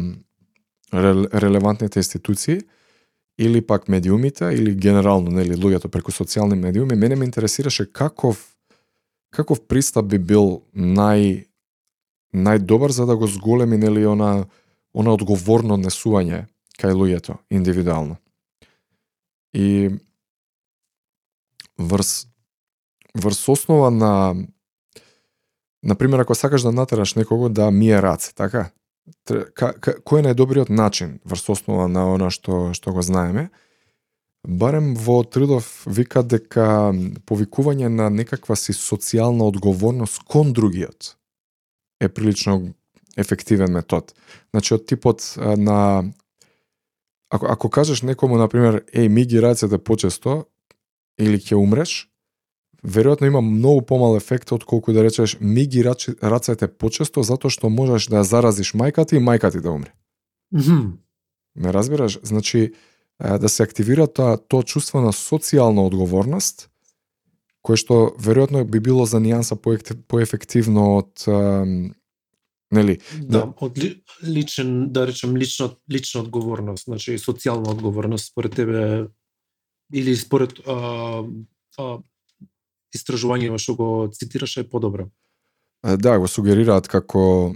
релевантните институции или пак медиумите или генерално нели луѓето преку социјални медиуми, мене ме интересираше каков каков пристап би бил нај најдобар за да го зголеми нели она она одговорно несување кај луѓето индивидуално. И врз врз основа на на пример ако сакаш да натераш некого да мие раце, така? Ка, ка, кој е најдобриот начин врз основа на она што што го знаеме? Барем во Трудов вика дека повикување на некаква си социјална одговорност кон другиот е прилично ефективен метод. Значи од типот на ако ако кажеш некому например еј ми ги рацете почесто или ќе умреш, веројатно има многу помал ефект од колку да речеш ми ги рацете почесто затоа што можеш да ја заразиш мајката и мајка ти да умре. Mm -hmm. Ме разбираш? Значи, да се активира тоа, тоа чувство на социјална одговорност, кое што веројатно би било за нијанса поефективно од нели да, да од ли, личен да речем лично лична одговорност значи социјална одговорност според тебе или според а, а, истражување што го цитираше е подобро да го сугерираат како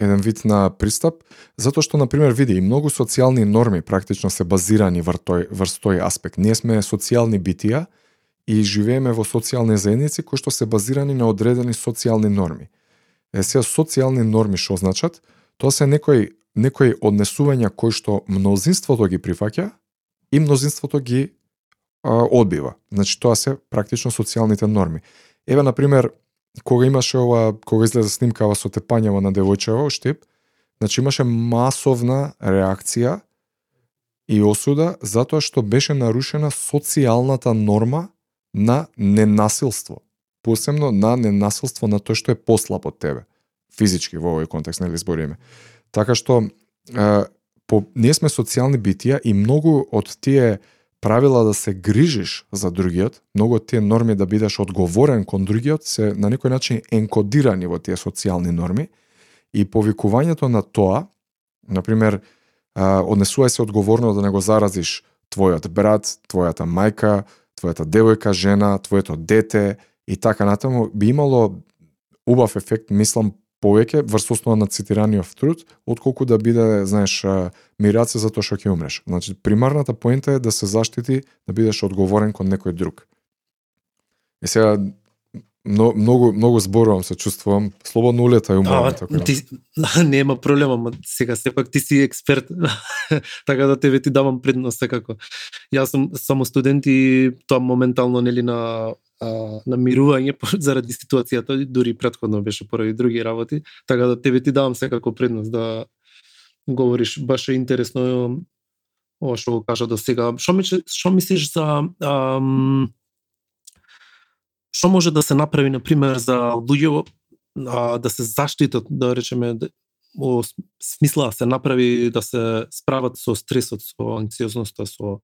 еден вид на пристап, затоа што, например, види, и многу социјални норми практично се базирани врз тој, врз тој аспект. Ние сме социјални битија и живееме во социјални заедници кои што се базирани на одредени социјални норми. Е, сега, социјални норми што значат? Тоа се некои, некои однесувања кои што мнозинството ги прифаќа и мнозинството ги одбива. Значи, тоа се практично социјалните норми. Еве, на пример, кога имаше ова, кога излезе снимкава со тепањава на девојчева Штип, значи имаше масовна реакција и осуда затоа што беше нарушена социјалната норма на ненасилство. Посебно на ненасилство на тој што е послаб од тебе. Физички во овој контекст, нели збориме. Така што, е, по, ние сме социјални битија и многу од тие правила да се грижиш за другиот, многу од тие норми да бидеш одговорен кон другиот се на некој начин енкодирани во тие социјални норми. И повикувањето на тоа, на пример, однесувај се одговорно да не го заразиш твојот брат, твојата мајка, твојата девојка, жена, твоето дете и така натаму, би имало убав ефект, мислам, повеќе врз основа на цитираниот труд, отколку да биде, знаеш, мирација за тоа што ќе умреш. Значи, примарната поента е да се заштити, да бидеш одговорен кон некој друг. И сега, но, многу многу зборувам се чувствувам слободно улета и умрам а, така. Ти *laughs* нема проблема, ма сега сепак ти си експерт. *laughs* така да тебе ти давам предност секако. Јас сум само студент и тоа моментално нели на намирување *laughs* заради ситуацијата, дури предходно беше поради други работи, така да тебе ти давам секако предност да говориш, баш е интересно ова што го кажа до сега. Што ми што мислиш за ам, што може да се направи на пример за луѓе да се заштитат, да речеме да, во смисла да се направи да се справат со стресот, со анксиозноста, со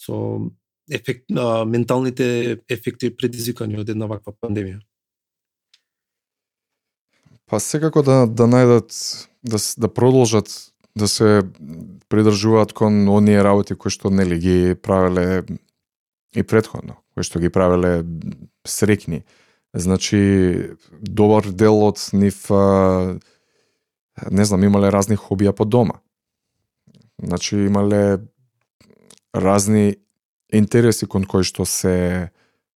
со ефект, а, менталните ефекти предизвикани од една ваква пандемија? Па секако да да најдат да да продолжат да се придржуваат кон оние работи кои што нели ги правеле и предходно, кои што ги правеле срекни. Значи добар дел од нив а, не знам, имале разни хобија по дома. Значи имале разни интереси кон кои што се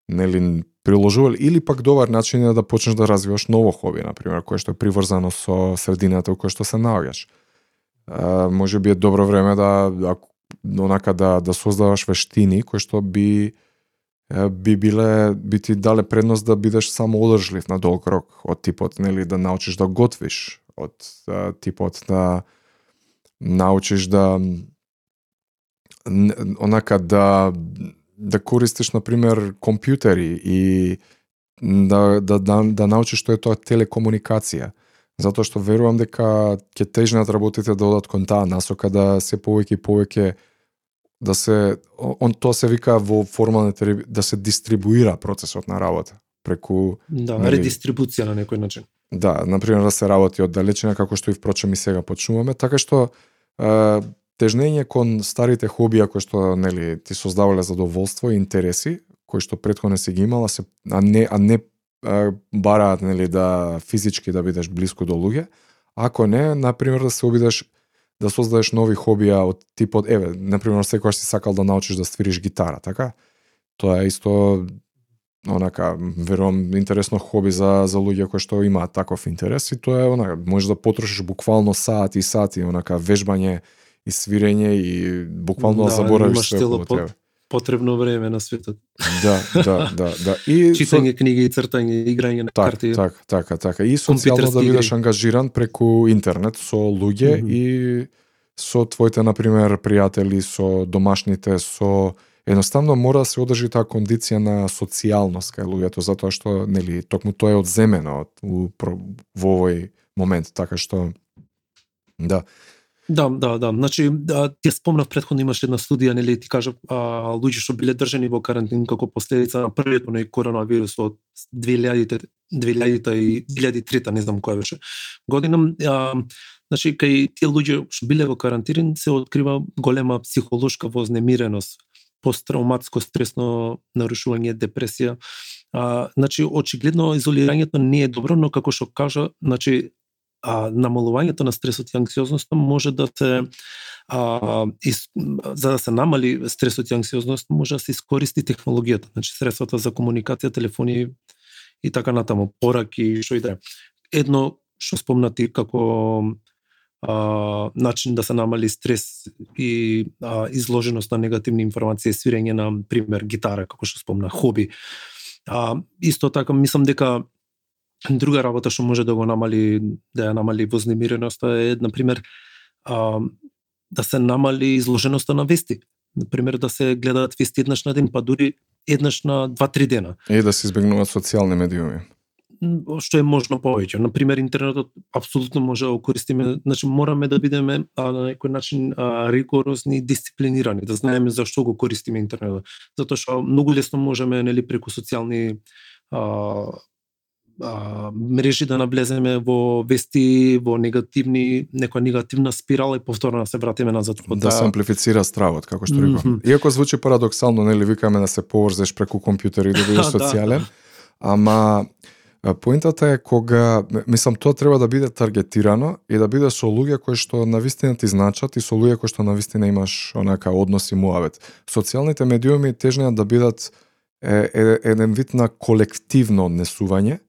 нели приложувал или пак добар начин е да почнеш да развиваш ново хоби, на пример, кое што е приврзано со средината во која што се наоѓаш. може би е добро време да, да онака да да создаваш вештини кои што би би биле би ти дале предност да бидеш само одржлив на долг рок од типот нели да научиш да готвиш од типот да научиш да онака да да користиш на пример компјутери и да да да, да научиш што е тоа телекомуникација. Затоа што верувам дека ќе тежнат работите да одат кон таа насока да се повеќе и повеќе да се он тоа се вика во формалните да се дистрибуира процесот на работа преку да, нели, редистрибуција на некој начин. Да, на пример да се работи од далечина како што и впрочем и сега почнуваме, така што тежнење кон старите хобија кои што нели ти создавале задоволство и интереси кои што претходно си ги имала се а не а не а, бараат нели да физички да бидеш блиску до луѓе. Ако не на пример да се обидеш да создадеш нови хобија од типот еве на пример секогаш си сакал да научиш да свириш гитара така? Тоа е исто онака верувам интересно хоби за за луѓе кои што имаат таков интерес и тоа е онака можеш да потрошиш буквално сати и сати онака вежбање и свирење и буквално да, да заборавиш се околу тебе. Потребно време на светот. Да, да, да, да. И читање со... книги, цртање, играње на так, карти. Так, така, така. И социјално да бидеш ангажиран преку интернет со луѓе mm -hmm. и со твоите на пример пријатели, со домашните, со едноставно мора да се одржи таа кондиција на социјалност кај луѓето затоа што нели токму тоа е одземено во овој момент, така што да. Да, да, да. Значи, да, ти спомнав предходно имаше една студија, нели ти кажа, а, луѓе што биле држани во карантин како последица на првиот на коронавирус од 2000 2000 и 2003 не знам која беше година. А, значи, кај тие луѓе што биле во карантин се открива голема психолошка вознемиреност, посттравматско стресно нарушување, депресија. А, значи, очигледно изолирањето не е добро, но како што кажа, значи, а, намалувањето на стресот и анксиозноста може да се а, из, за да се намали стресот и анксиозноста може да се искористи технологијата, значи средствата за комуникација, телефони и така натаму, пораки, што и да Едно што спомнати како а, начин да се намали стрес и а, изложеност на негативни информации, свирење на пример гитара, како што спомна, хоби. А, исто така мислам дека *clears throat* Друга работа што може да го намали, да ја намали вознемиреноста е, на пример, а, да се намали изложеноста на вести. На пример, да се гледаат вести еднаш на ден, па дури еднаш на два-три дена. И да се избегнуваат социјални медиуми што е можно повеќе. На пример, интернетот апсолутно може да го користиме, значи мораме да бидеме а, на некој начин а, ригорозни, дисциплинирани, да знаеме зашто го користиме интернетот. Затоа што многу лесно можеме нели преку социјални а, а, мрежи да наблеземе во вести, во негативни, некоја негативна спирала и повторно да се вратиме назад во Да се амплифицира стравот, како што реков. Mm -hmm. Иако звучи парадоксално, нели викаме да се поврзеш преку компјутер и да бидеш *laughs* да. социјален, ама Поентата е кога, мислам, тоа треба да биде таргетирано и да биде со луѓе кои што на вистина ти значат и со луѓе кои што на вистина имаш онака однос и муавет. Социјалните медиуми тежнеат да бидат е, е, еден вид на колективно однесување,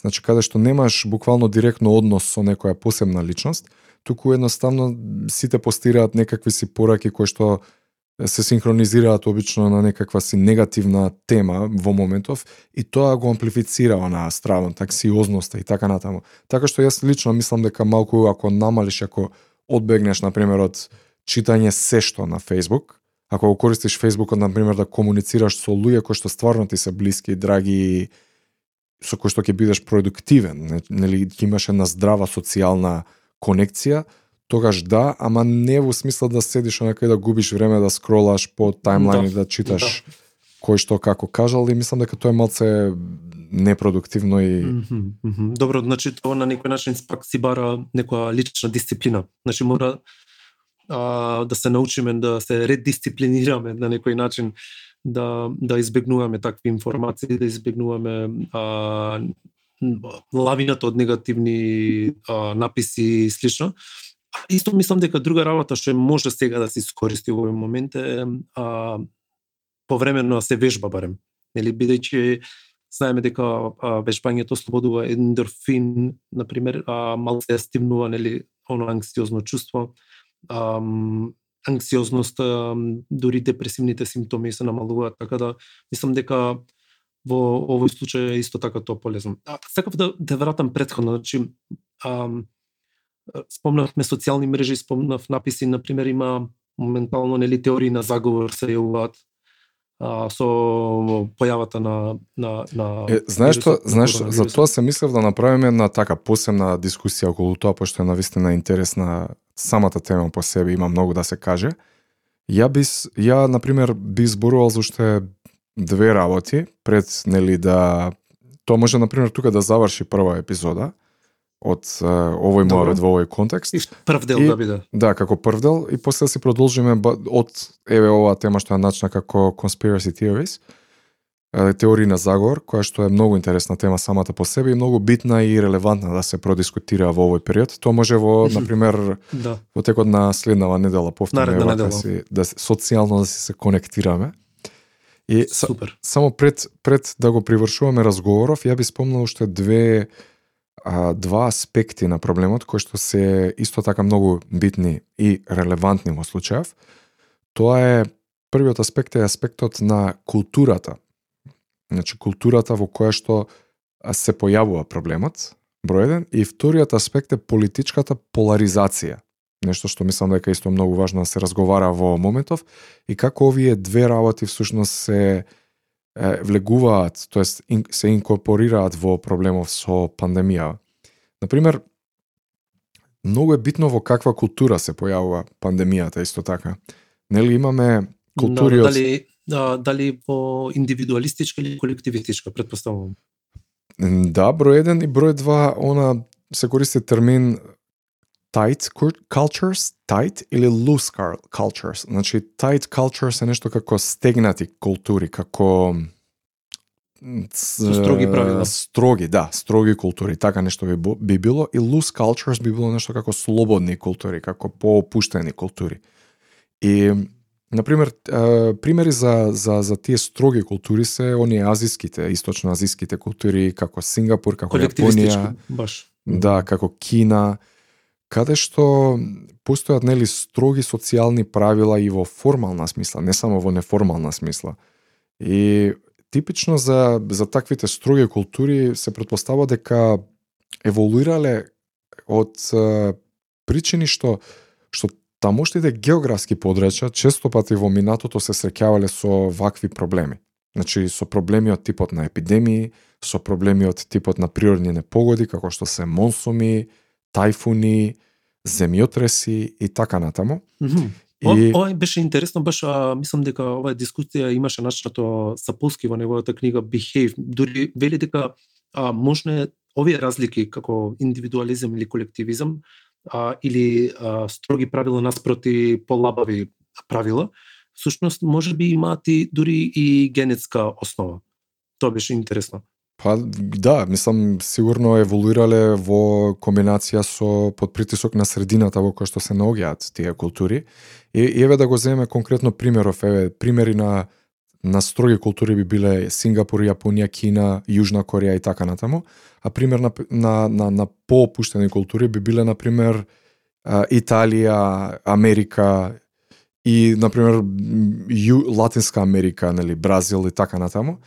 Значи, каде што немаш буквално директно однос со некоја посебна личност, туку едноставно сите постираат некакви си пораки кои што се синхронизираат обично на некаква си негативна тема во моментов и тоа го амплифицира на стравон, таксиозноста и така натаму. Така што јас лично мислам дека малку ако намалиш, ако одбегнеш, например, од читање се што на Facebook, ако го користиш Facebook, например, да комуницираш со луѓе кои што стварно ти се блиски, драги со кој што ќе бидеш продуктивен, нели ќе имаш една здрава социјална конекција, тогаш да, ама не во смисла да седиш некај да губиш време да скролаш по таймлайн да, да читаш да. кој што како кажал и мислам дека тоа е малце непродуктивно и mm -hmm, mm -hmm. Добро, значи тоа на некој начин пак си бара некоја лична дисциплина. Значи мора а, да се научиме да се редисциплинираме на некој начин да да избегнуваме такви информации, да избегнуваме а, лавината од негативни а, написи и слично. Исто мислам дека друга работа што може сега да се искористи во овој момент е а, повремено да се вежба барем. Нели бидејќи знаеме дека а, вежбањето слободува ендорфин, на пример, а, мал се стимнува нели оно анксиозно чувство. А, анксиозноста, дури депресивните симптоми се намалуваат, така да мислам дека во овој случај е исто така тоа полезно. А, сакав да, да вратам предходно, значи, а, спомнавме социјални мрежи, спомнав написи, на пример има моментално нели теории на заговор се јавуваат а, со појавата на на на е, знаеш што, знаеш за тоа се мислев да направиме една така посебна дискусија околу тоа пошто е навистина интересна самата тема по себе има многу да се каже. Ја би ја на пример би зборувал за уште две работи пред нели да тоа може на пример тука да заврши прва епизода од uh, овој муавет во овој контекст. И прв дел и, да биде. Да, како прв дел и после да си продолжиме од еве оваа тема што е начна како conspiracy theories теории на заговор, која што е многу интересна тема самата по себе и многу битна и релевантна да се продискутира во овој период. Тоа може во, на пример, да. во текот на следнава недела повторно да, да си да социјално да си се конектираме. И Супер. Са, само пред пред да го привршуваме разговоров, ја би спомнал уште две а, два аспекти на проблемот кои што се исто така многу битни и релевантни во случајов. Тоа е првиот аспект е аспектот на културата Значи, културата во која што се појавува проблемот, број еден, и вториот аспект е политичката поларизација нешто што мислам дека исто многу важно да се разговара во моментов и како овие две работи всушност се влегуваат, тоест ин, се инкорпорираат во проблемов со пандемија. Например, многу е битно во каква култура се појавува пандемијата исто така. Нели имаме култури да, од... дали, да, дали во индивидуалистичка или колективистичка, предпоставувам. Да, број 1 и број 2, она се користи термин tight cultures, tight или loose cultures. Значи, tight cultures е нешто како стегнати култури, како Со строги правила. Строги, да, строги култури, така нешто би, би било и loose cultures би било нешто како слободни култури, како поопуштени култури. И Например, примери за, за, за тие строги култури се оние азиските, источно-азиските култури, како Сингапур, како Јапонија, баш. Да, како Кина, каде што постојат нели строги социјални правила и во формална смисла, не само во неформална смисла. И типично за за таквите строги култури се претпостава дека еволуирале од причини што што тамошните географски подрачја често пати во минатото се среќавале со вакви проблеми. Значи со проблеми од типот на епидемии, со проблеми од типот на природни непогоди како што се монсуми, тајфуни, земјотреси и така натаму. Mm -hmm. И... Ова беше интересно, баш а, мислам дека оваа дискусија имаше начнато Сапулски во неговата книга Behave, дури вели дека а, можно е овие разлики како индивидуализам или колективизам а, или а, строги правила наспроти полабави правила, всушност може би имаат и дури и генетска основа. Тоа беше интересно. Па да, мислам сигурно еволуирале во комбинација со под притисок на средината во која што се наоѓаат тие култури. И, и еве да го земеме конкретно примеров, еве примери на на строги култури би биле Сингапур, Јапонија, Кина, Јужна Кореја и така натаму, а пример на на на, на поопуштени култури би биле на пример Италија, Америка и на пример Латинска Америка, нели Бразил и така натаму.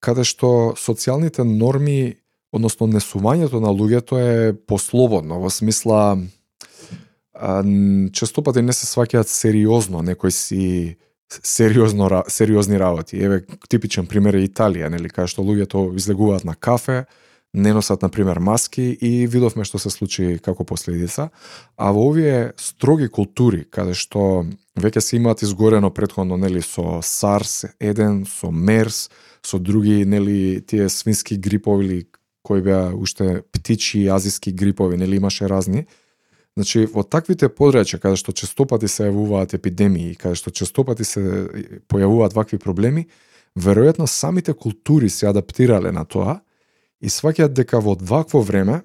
Каде што социјалните норми, односно несувањето на луѓето е послободно, во смисла а, не се сваќаат сериозно некои си сериозно сериозни работи. Еве типичен пример е Италија, нели, каде што луѓето излегуваат на кафе, не носат на пример маски и видовме што се случи како последица, а во овие строги култури каде што веќе се имаат изгорено претходно нели со SARS 1, со MERS, со други нели тие свински грипови или кои беа уште птичи азиски грипови, нели имаше разни. Значи, во таквите подрачја, каде што честопати се јавуваат епидемии, каде што честопати се појавуваат вакви проблеми, веројатно самите култури се адаптирале на тоа и сваќаат дека во вакво време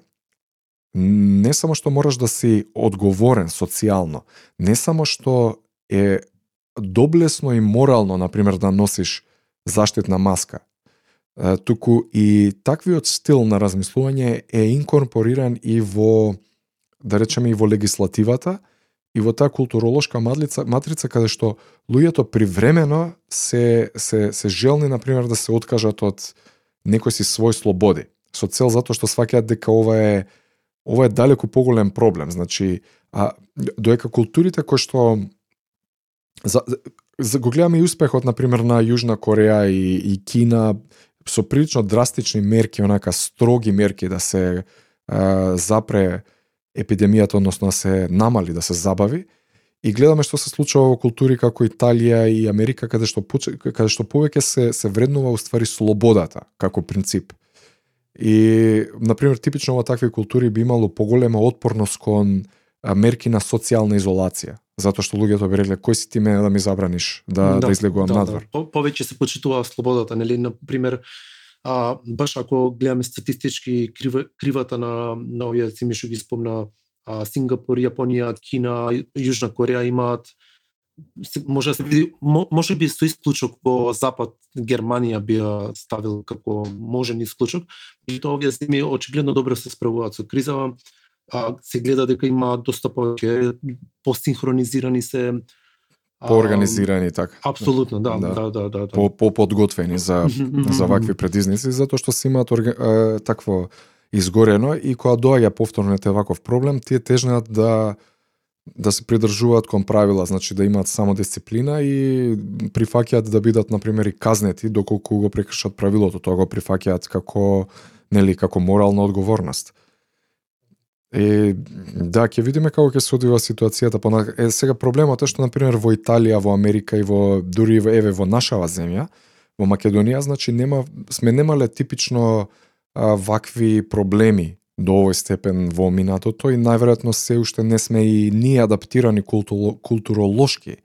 не само што мораш да си одговорен социјално, не само што е доблесно и морално, например, да носиш заштитна маска. Туку и таквиот стил на размислување е инкорпориран и во, да речеме, и во легислативата, и во таа културолошка матрица, матрица каде што луѓето привремено се, се, се желни, например, да се откажат од некој си свој слободи, со цел затоа што сваќаат дека ова е ова е далеку поголем проблем. Значи, а доека културите кои што за, за го гледаме и успехот, например, на Јужна Кореја и, и Кина, со прилично драстични мерки, онака строги мерки да се а, запре епидемијата, односно да се намали, да се забави. И гледаме што се случува во култури како Италија и Америка, каде што, каде што повеќе се, се вреднува уствари слободата како принцип. И, например, типично во такви култури би имало поголема отпорност кон мерки на социјална изолација затоа што луѓето би рекле кој си ти мене да ми забраниш да да, да излегувам да, надвор. Да. повеќе се почитува слободата, нели на пример а, баш ако гледаме статистички крива, кривата на на овие земји што ги спомна а, Сингапур, Јапонија, Кина, Јужна Кореја имаат може да се види може би со исклучок во запад Германија би ставил како можен исклучок меѓутоа тоа овие земји очигледно добро се справуваат со кризава а, се гледа дека има доста повеќе посинхронизирани се поорганизирани така. Апсолутно, да, да, да, да, да. По по подготвени за за вакви предизници затоа што се имаат орга, такво изгорено и кога доаѓа повторно те ваков проблем, тие тежнат да да се придржуваат кон правила, значи да имаат само дисциплина и прифаќаат да бидат на пример и казнети доколку го прекршат правилото, тоа го прифаќаат како нели како морална одговорност. Е, да, ќе видиме како ќе се одвива ситуацијата. По е сега проблемот е што на пример во Италија, во Америка и во дури еве во нашава земја, во Македонија, значи нема сме немале типично а, вакви проблеми до овој степен во минатото и најверојатно се уште не сме и ние адаптирани културо, културолошки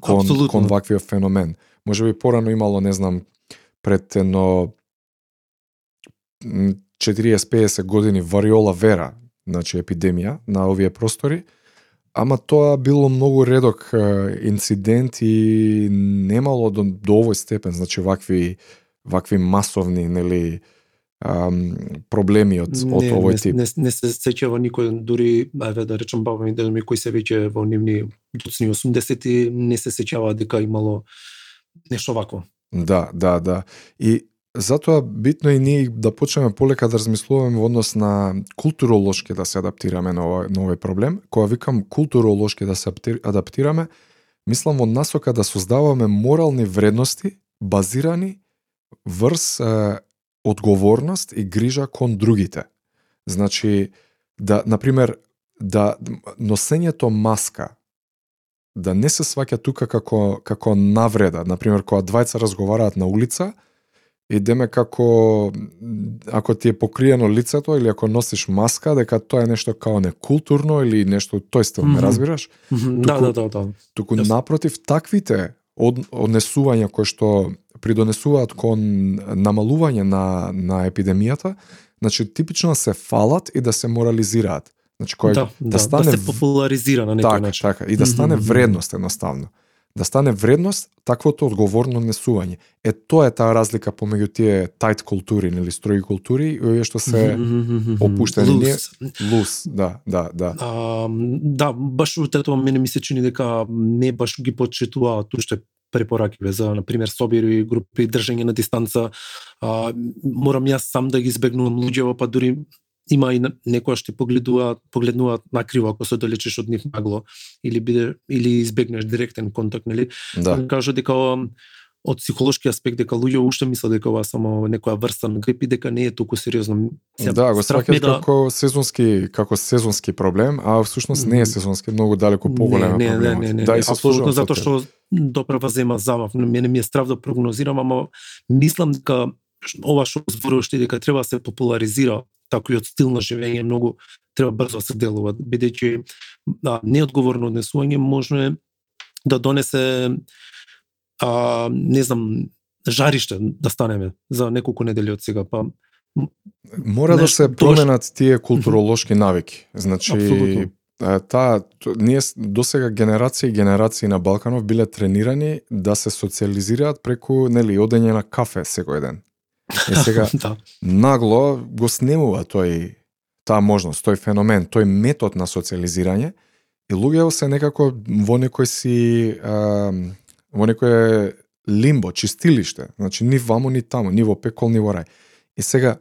кон, Абсолютно. кон ваквиот феномен. Може би порано имало, не знам, пред едно 40-50 години вариола вера, значи епидемија на овие простори, ама тоа било многу редок инцидент и немало до, до овој степен, значи вакви вакви масовни, нели, ам, проблеми од, не, од овој тип. Не, не, не се сеќава никој, дури, ајде да речем, баба да ми кои се веќе во нивни доцни 80-ти, не се сеќава дека имало нешто вакво. Да, да, да. И Затоа битно и ние да почнеме полека да размислуваме во однос на културолошки да се адаптираме на овој, на овој проблем. Кога викам културолошки да се адаптираме, мислам во насока да создаваме морални вредности базирани врз е, одговорност и грижа кон другите. Значи, да, например, да носењето маска да не се сваќа тука како како навреда, например кога двајца разговараат на улица, идеме како ако ти е покриено лицето или ако носиш маска, дека тоа е нешто као некултурно или нешто тој стил, mm -hmm. разбираш? Mm -hmm. Туку, да, да, да, да. Туку yes. напротив таквите од, однесувања кои што придонесуваат кон намалување на на епидемијата, значи типично се фалат и да се морализираат. Значи кој да, да, да стане да се популаризира на некој така, начин. Така, и да стане mm -hmm. вредност едноставно да стане вредност таквото одговорно несување. Е тоа е таа разлика помеѓу тие тајт култури или строги култури и овие што се опуштени лус. лус, да, да, да. А, да, баш од тоа мене ми се чини дека не баш ги почитуваат уште препораки за на пример собири групи држење на дистанца а, морам јас сам да ги избегнувам луѓето па дури има и некоја што погледуваат погледнуваат накриво ако се далечиш од нив нагло или биде или избегнеш директен контакт, нели? Да. Кажа дека од психолошки аспект дека луѓе уште мислат дека ова само некоја врста на грип и дека не е толку сериозно. Се, да, го сваќаат да... како сезонски како сезонски проблем, а всушност не е сезонски, многу далеку поголем не, не, Не, не, не, да, не, апсолутно затоа што допрева зема замав. Мене ми е страв да прогнозирам, ама мислам дека ова што зборуваш ти дека треба да се популаризира таквиот стил на живење многу треба брзо да се делува, бидејќи да, неодговорно однесување можно е да донесе а, не знам жариште да станеме за неколку недели од сега, па Мора да се променат тие културолошки навики. Значи, Абсолютно. таа ние досега генерации и генерации на Балканов биле тренирани да се социализираат преку нели одење на кафе секој ден. Е сега *laughs* да. нагло го снемува тој таа можност, тој феномен, тој метод на социализирање и луѓето се некако во некој си а, во некој лимбо, чистилиште, значи ни ваму ни таму, ни во пекол ни во рај. И сега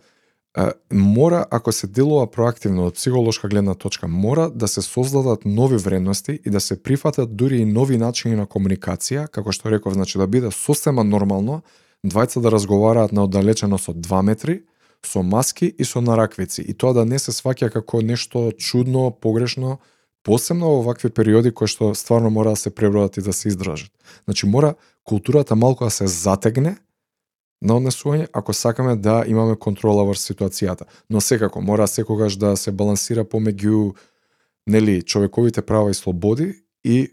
а, мора ако се делува проактивно од психолошка гледна точка, мора да се создадат нови вредности и да се прифатат дури и нови начини на комуникација, како што реков, значи да биде состема нормално двајца да разговараат на оддалеченост од 2 метри, со маски и со нараквици. И тоа да не се сваќа како нешто чудно, погрешно, посебно во вакви периоди кои што стварно мора да се пребродат и да се издржат. Значи мора културата малку да се затегне на однесување ако сакаме да имаме контрола врз ситуацијата. Но секако мора секогаш да се балансира помеѓу нели човековите права и слободи и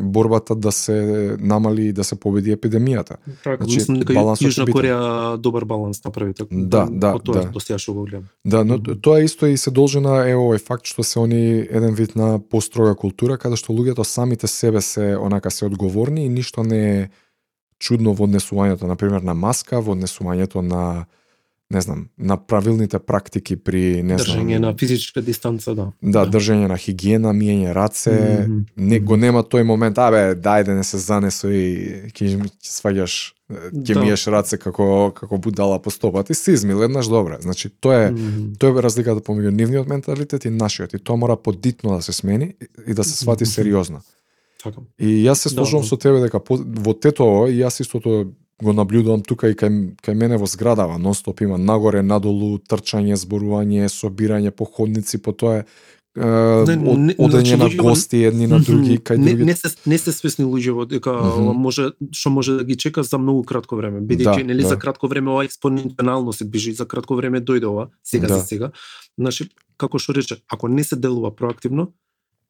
борбата да се намали и да се победи епидемијата. Така, значи, мислам дека Јужна Кореја добар баланс направи така. Да, да, тоа да. Тоа што го гледам. Да, но тоа исто и се должи на е овој факт што се они еден вид на построга култура каде што луѓето самите себе се онака се одговорни и ништо не е чудно во однесувањето на пример на маска, во однесувањето на не знам, на правилните практики при не знам, држење на физичка дистанца, да. Да, да. држење на хигиена, миење раце, mm -hmm. не го нема тој момент, абе, дај да не се занесо и ќе сваѓаш ќе Да. миеш раце како како будала по стопат и си измил еднаш добре. Значи тоа е Мгм. тоа е разликата помеѓу нивниот менталитет и нашиот и тоа мора подитно да се смени и да се свати сериозно. Така. И јас се сложувам Да, да. со тебе дека во Тетово и јас истото го наблюдувам тука и кај, кај мене во зградава, нонстоп има нагоре, надолу, трчање, зборување, собирање по ходници, по тоа е Не, од, не, одење значи, на гости едни на други, кај не, други. не се не се свесни луѓето дека може што може да ги чека за многу кратко време. Бидејќи Да, нели да. за кратко време ова експоненцијално се движи, за кратко време дојде ова, сега Да. за сега. Значи, како што рече, ако не се делува проактивно,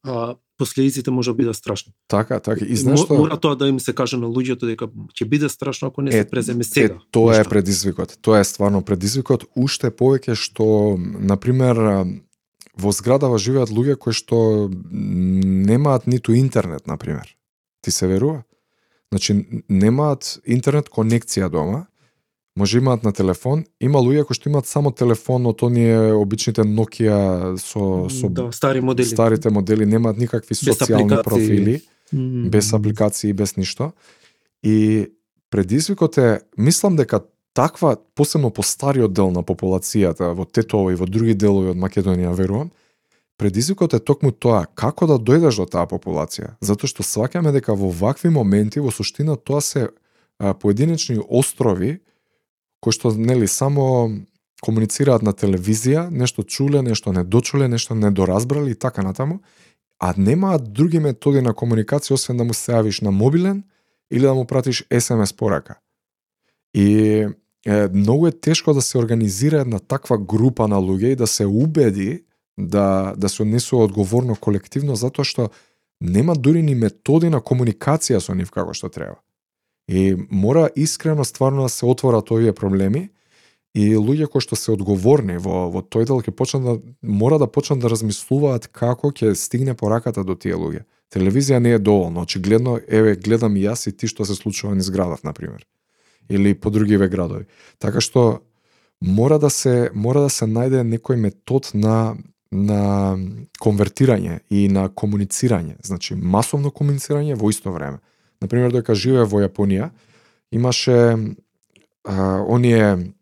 а, последиците може да бидат страшни. Така, така. И знаеш што? Мора тоа да им се каже на луѓето дека ќе биде страшно ако не се преземе сега. Е, тоа е предизвикот. Тоа е стварно предизвикот. Уште повеќе што, на пример, во зградава живеат луѓе кои што немаат ниту интернет, на пример. Ти се верува? Значи, немаат интернет конекција дома, може имаат на телефон, има луѓе кои што имаат само телефон од оние обичните Nokia со, со да, стари модели. старите модели, немаат никакви социјални профили М, без апликации, без ништо. И предизвикот е, мислам дека таква, посебно по стариот дел на популацијата, во Тетово и во други делови од Македонија, верувам, предизвикот е токму тоа, како да дојдеш до таа популација. Затоа што сваќаме дека во вакви моменти, во суштина, тоа се а, поединечни острови, кои што, нели, само комуницираат на телевизија, нешто чуле, нешто не дочуле, нешто не доразбрали и така натаму, а немаат други методи на комуникација освен да му се јавиш на мобилен или да му пратиш SMS порака. И е, многу е тешко да се организира една таква група на луѓе и да се убеди да да се однесува одговорно колективно затоа што нема дури ни методи на комуникација со нив како што треба. И мора искрено стварно да се отворат овие проблеми и луѓе кои што се одговорни во во тој дел ќе почнат да мора да почнат да размислуваат како ќе стигне пораката до тие луѓе. Телевизија не е доволно, очигледно еве гледам и јас и ти што се случува низ градов на пример или по другиве градови. Така што мора да се мора да се најде некој метод на на конвертирање и на комуницирање, значи масовно комуницирање во исто време. На пример, додека живее во Јапонија, имаше а, оние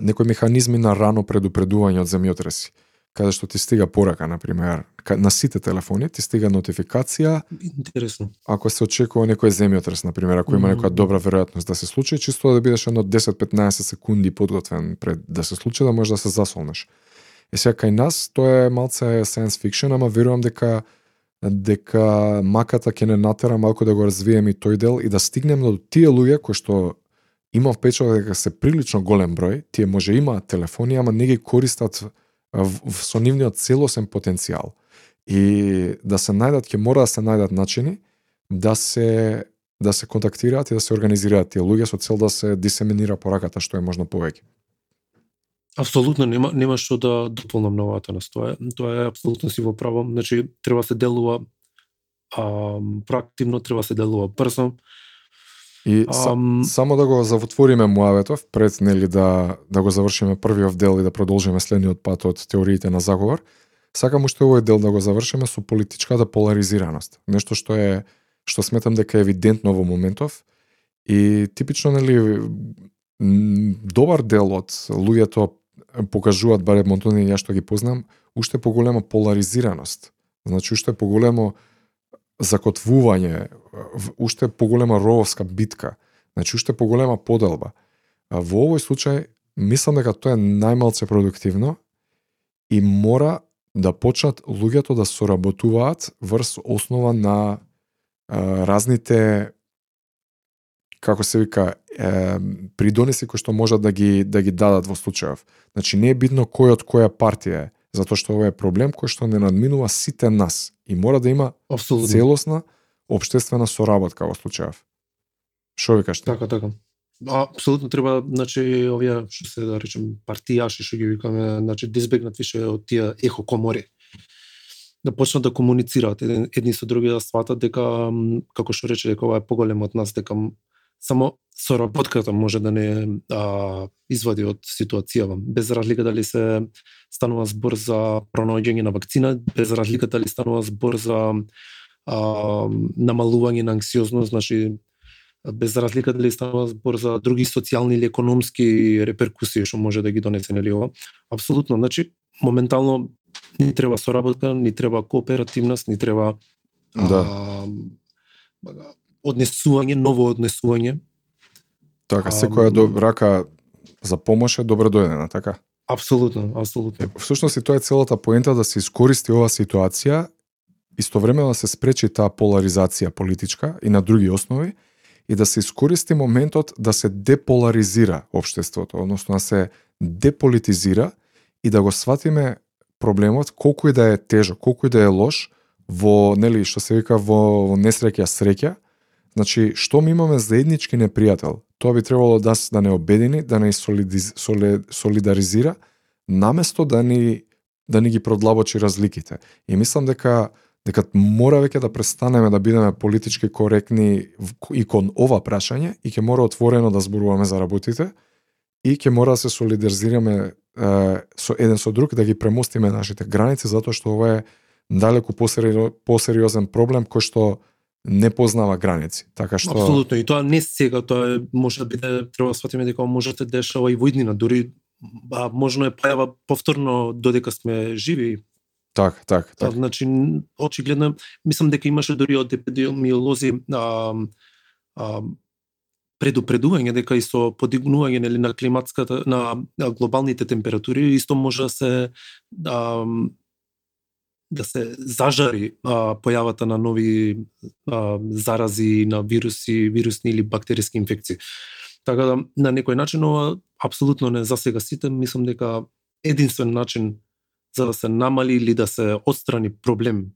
некои механизми на рано предупредување од земјотреси каде што ти стига порака, на пример, на сите телефони ти стига нотификација Интересно. ако се очекува некој земјотрес, на пример, ако има некоја добра веројатност да се случи, чисто да бидеш едно 10-15 секунди подготвен пред да се случи, да можеш да се засолнеш. Е сега кај нас тоа е малце science fiction, ама верувам дека дека маката ќе не натера малку да го развиеме и тој дел и да стигнеме до тие луѓе кои што имам впечаток дека се прилично голем број, тие може да имаат телефони, ама не ги користат со нивниот целосен потенцијал. И да се најдат, ќе мора да се најдат начини да се да се контактираат и да се организираат тие луѓе со цел да се дисеминира пораката што е можно повеќе. Апсолутно нема нема што да дополнам на оваа нас. Тоа е тоа е апсолутно си во право. Значи треба се делува а, проактивно, треба се делува брзо. И са, Ам, само да го завотвориме муаветов пред нели да да го завршиме првиот дел и да продолжиме следниот пат од теориите на заговор. Сакам уште овој дел да го завршиме со политичката поларизираност. Нешто што е што сметам дека е евидентно во моментов и типично нели добар дел од луѓето покажуваат барем Монтони и ја што ги познам уште поголема поларизираност. Значи уште поголемо закотвување, уште поголема ровска битка, значи уште поголема поделба. А во овој случај мислам дека тоа е најмалце продуктивно и мора да почнат луѓето да соработуваат врз основа на а, разните како се вика е, придонеси кои што можат да ги да ги дадат во случајов. Значи не е битно кој од која партија е, затоа што ова е проблем кој што не надминува сите нас и мора да има апсолутно. целосна обштествена соработка во случајов. Што викаш ти? Така, така. А, апсолутно треба, значи, овие, што се да речем, партијаши, што ги викаме, значи, да избегнат више од тие ехо комори. Да почнат да комуницираат едни, со други, да сватат дека, како што рече, дека ова е поголем од нас, дека само соработката може да не а, извади од ситуацијава. Без разлика дали се станува збор за пронаоѓање на вакцина, без разлика дали станува збор за а, намалување на анксиозност, значи без разлика дали става збор за други социјални или економски реперкусии што може да ги донесе нели ова. Апсолутно, значи моментално ни треба соработка, ни треба кооперативност, ни треба Да. а, однесување, ново однесување. Така, А, секоја до рака за помош е добро дојдена, така? Апсолутно, апсолутно. Всушност и тоа е целата поента да се искористи оваа ситуација, истовремено да се спречи таа поларизација политичка и на други основи, и да се искористи моментот да се деполаризира општеството, односно да се деполитизира и да го сватиме проблемот колку и да е тежок, колку и да е лош, во, нели, што се вика во, во несреќа среќа, значи, што ми имаме заеднички непријател, тоа би требало да, да не обедини, да не солидиз, солидаризира, наместо да ни да ни ги продлабочи разликите. И мислам дека дека мора веќе да престанеме да бидеме политички коректни и кон ова прашање и ќе мора отворено да зборуваме за работите и ќе мора да се солидаризираме е, со еден со друг да ги премостиме нашите граници затоа што ова е далеку посериозен проблем кој што не познава граници. Така што Апсолутно, и тоа не сега, тоа е, може да биде, треба да сватиме дека може да дешава и во иднина, дури а, можно е појава повторно додека сме живи. така, така, Та, така. значи, очигледно, мислам дека имаше дури од епидемиолози а, а, предупредување дека и со подигнување нели на климатската на, на глобалните температури исто може да се а, да се зажари а, појавата на нови а, зарази на вируси, вирусни или бактериски инфекции. Така да на некој начин ова апсолутно не засега сите, мислам дека единствен начин за да се намали или да се отстрани проблем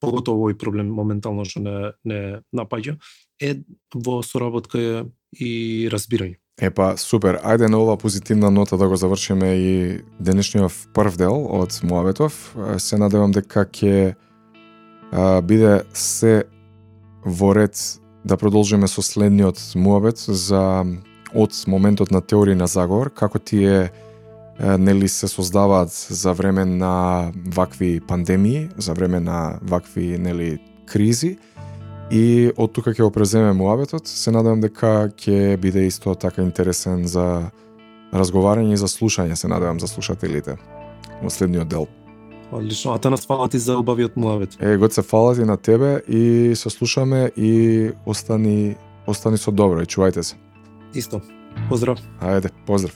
поготово овој проблем моментално што не не напаѓа е во соработка и разбирање. Епа, супер. Ајде на ова позитивна нота да го завршиме и денешниот прв дел од Муаветов. Се надевам дека ќе биде се во ред да продолжиме со следниот муабет за од моментот на теорија на заговор, како тие нели се создаваат за време на вакви пандемии, за време на вакви нели кризи и од тука ќе го преземе муабетот. Се надевам дека ќе биде исто така интересен за разговарање и за слушање, се надевам за слушателите во следниот дел. Одлично, Атанас, фала ти за убавиот муавет. Е, год се фала ти на тебе и се слушаме и остани остани со добро и чувајте се. Исто. Поздрав. Ајде, поздрав.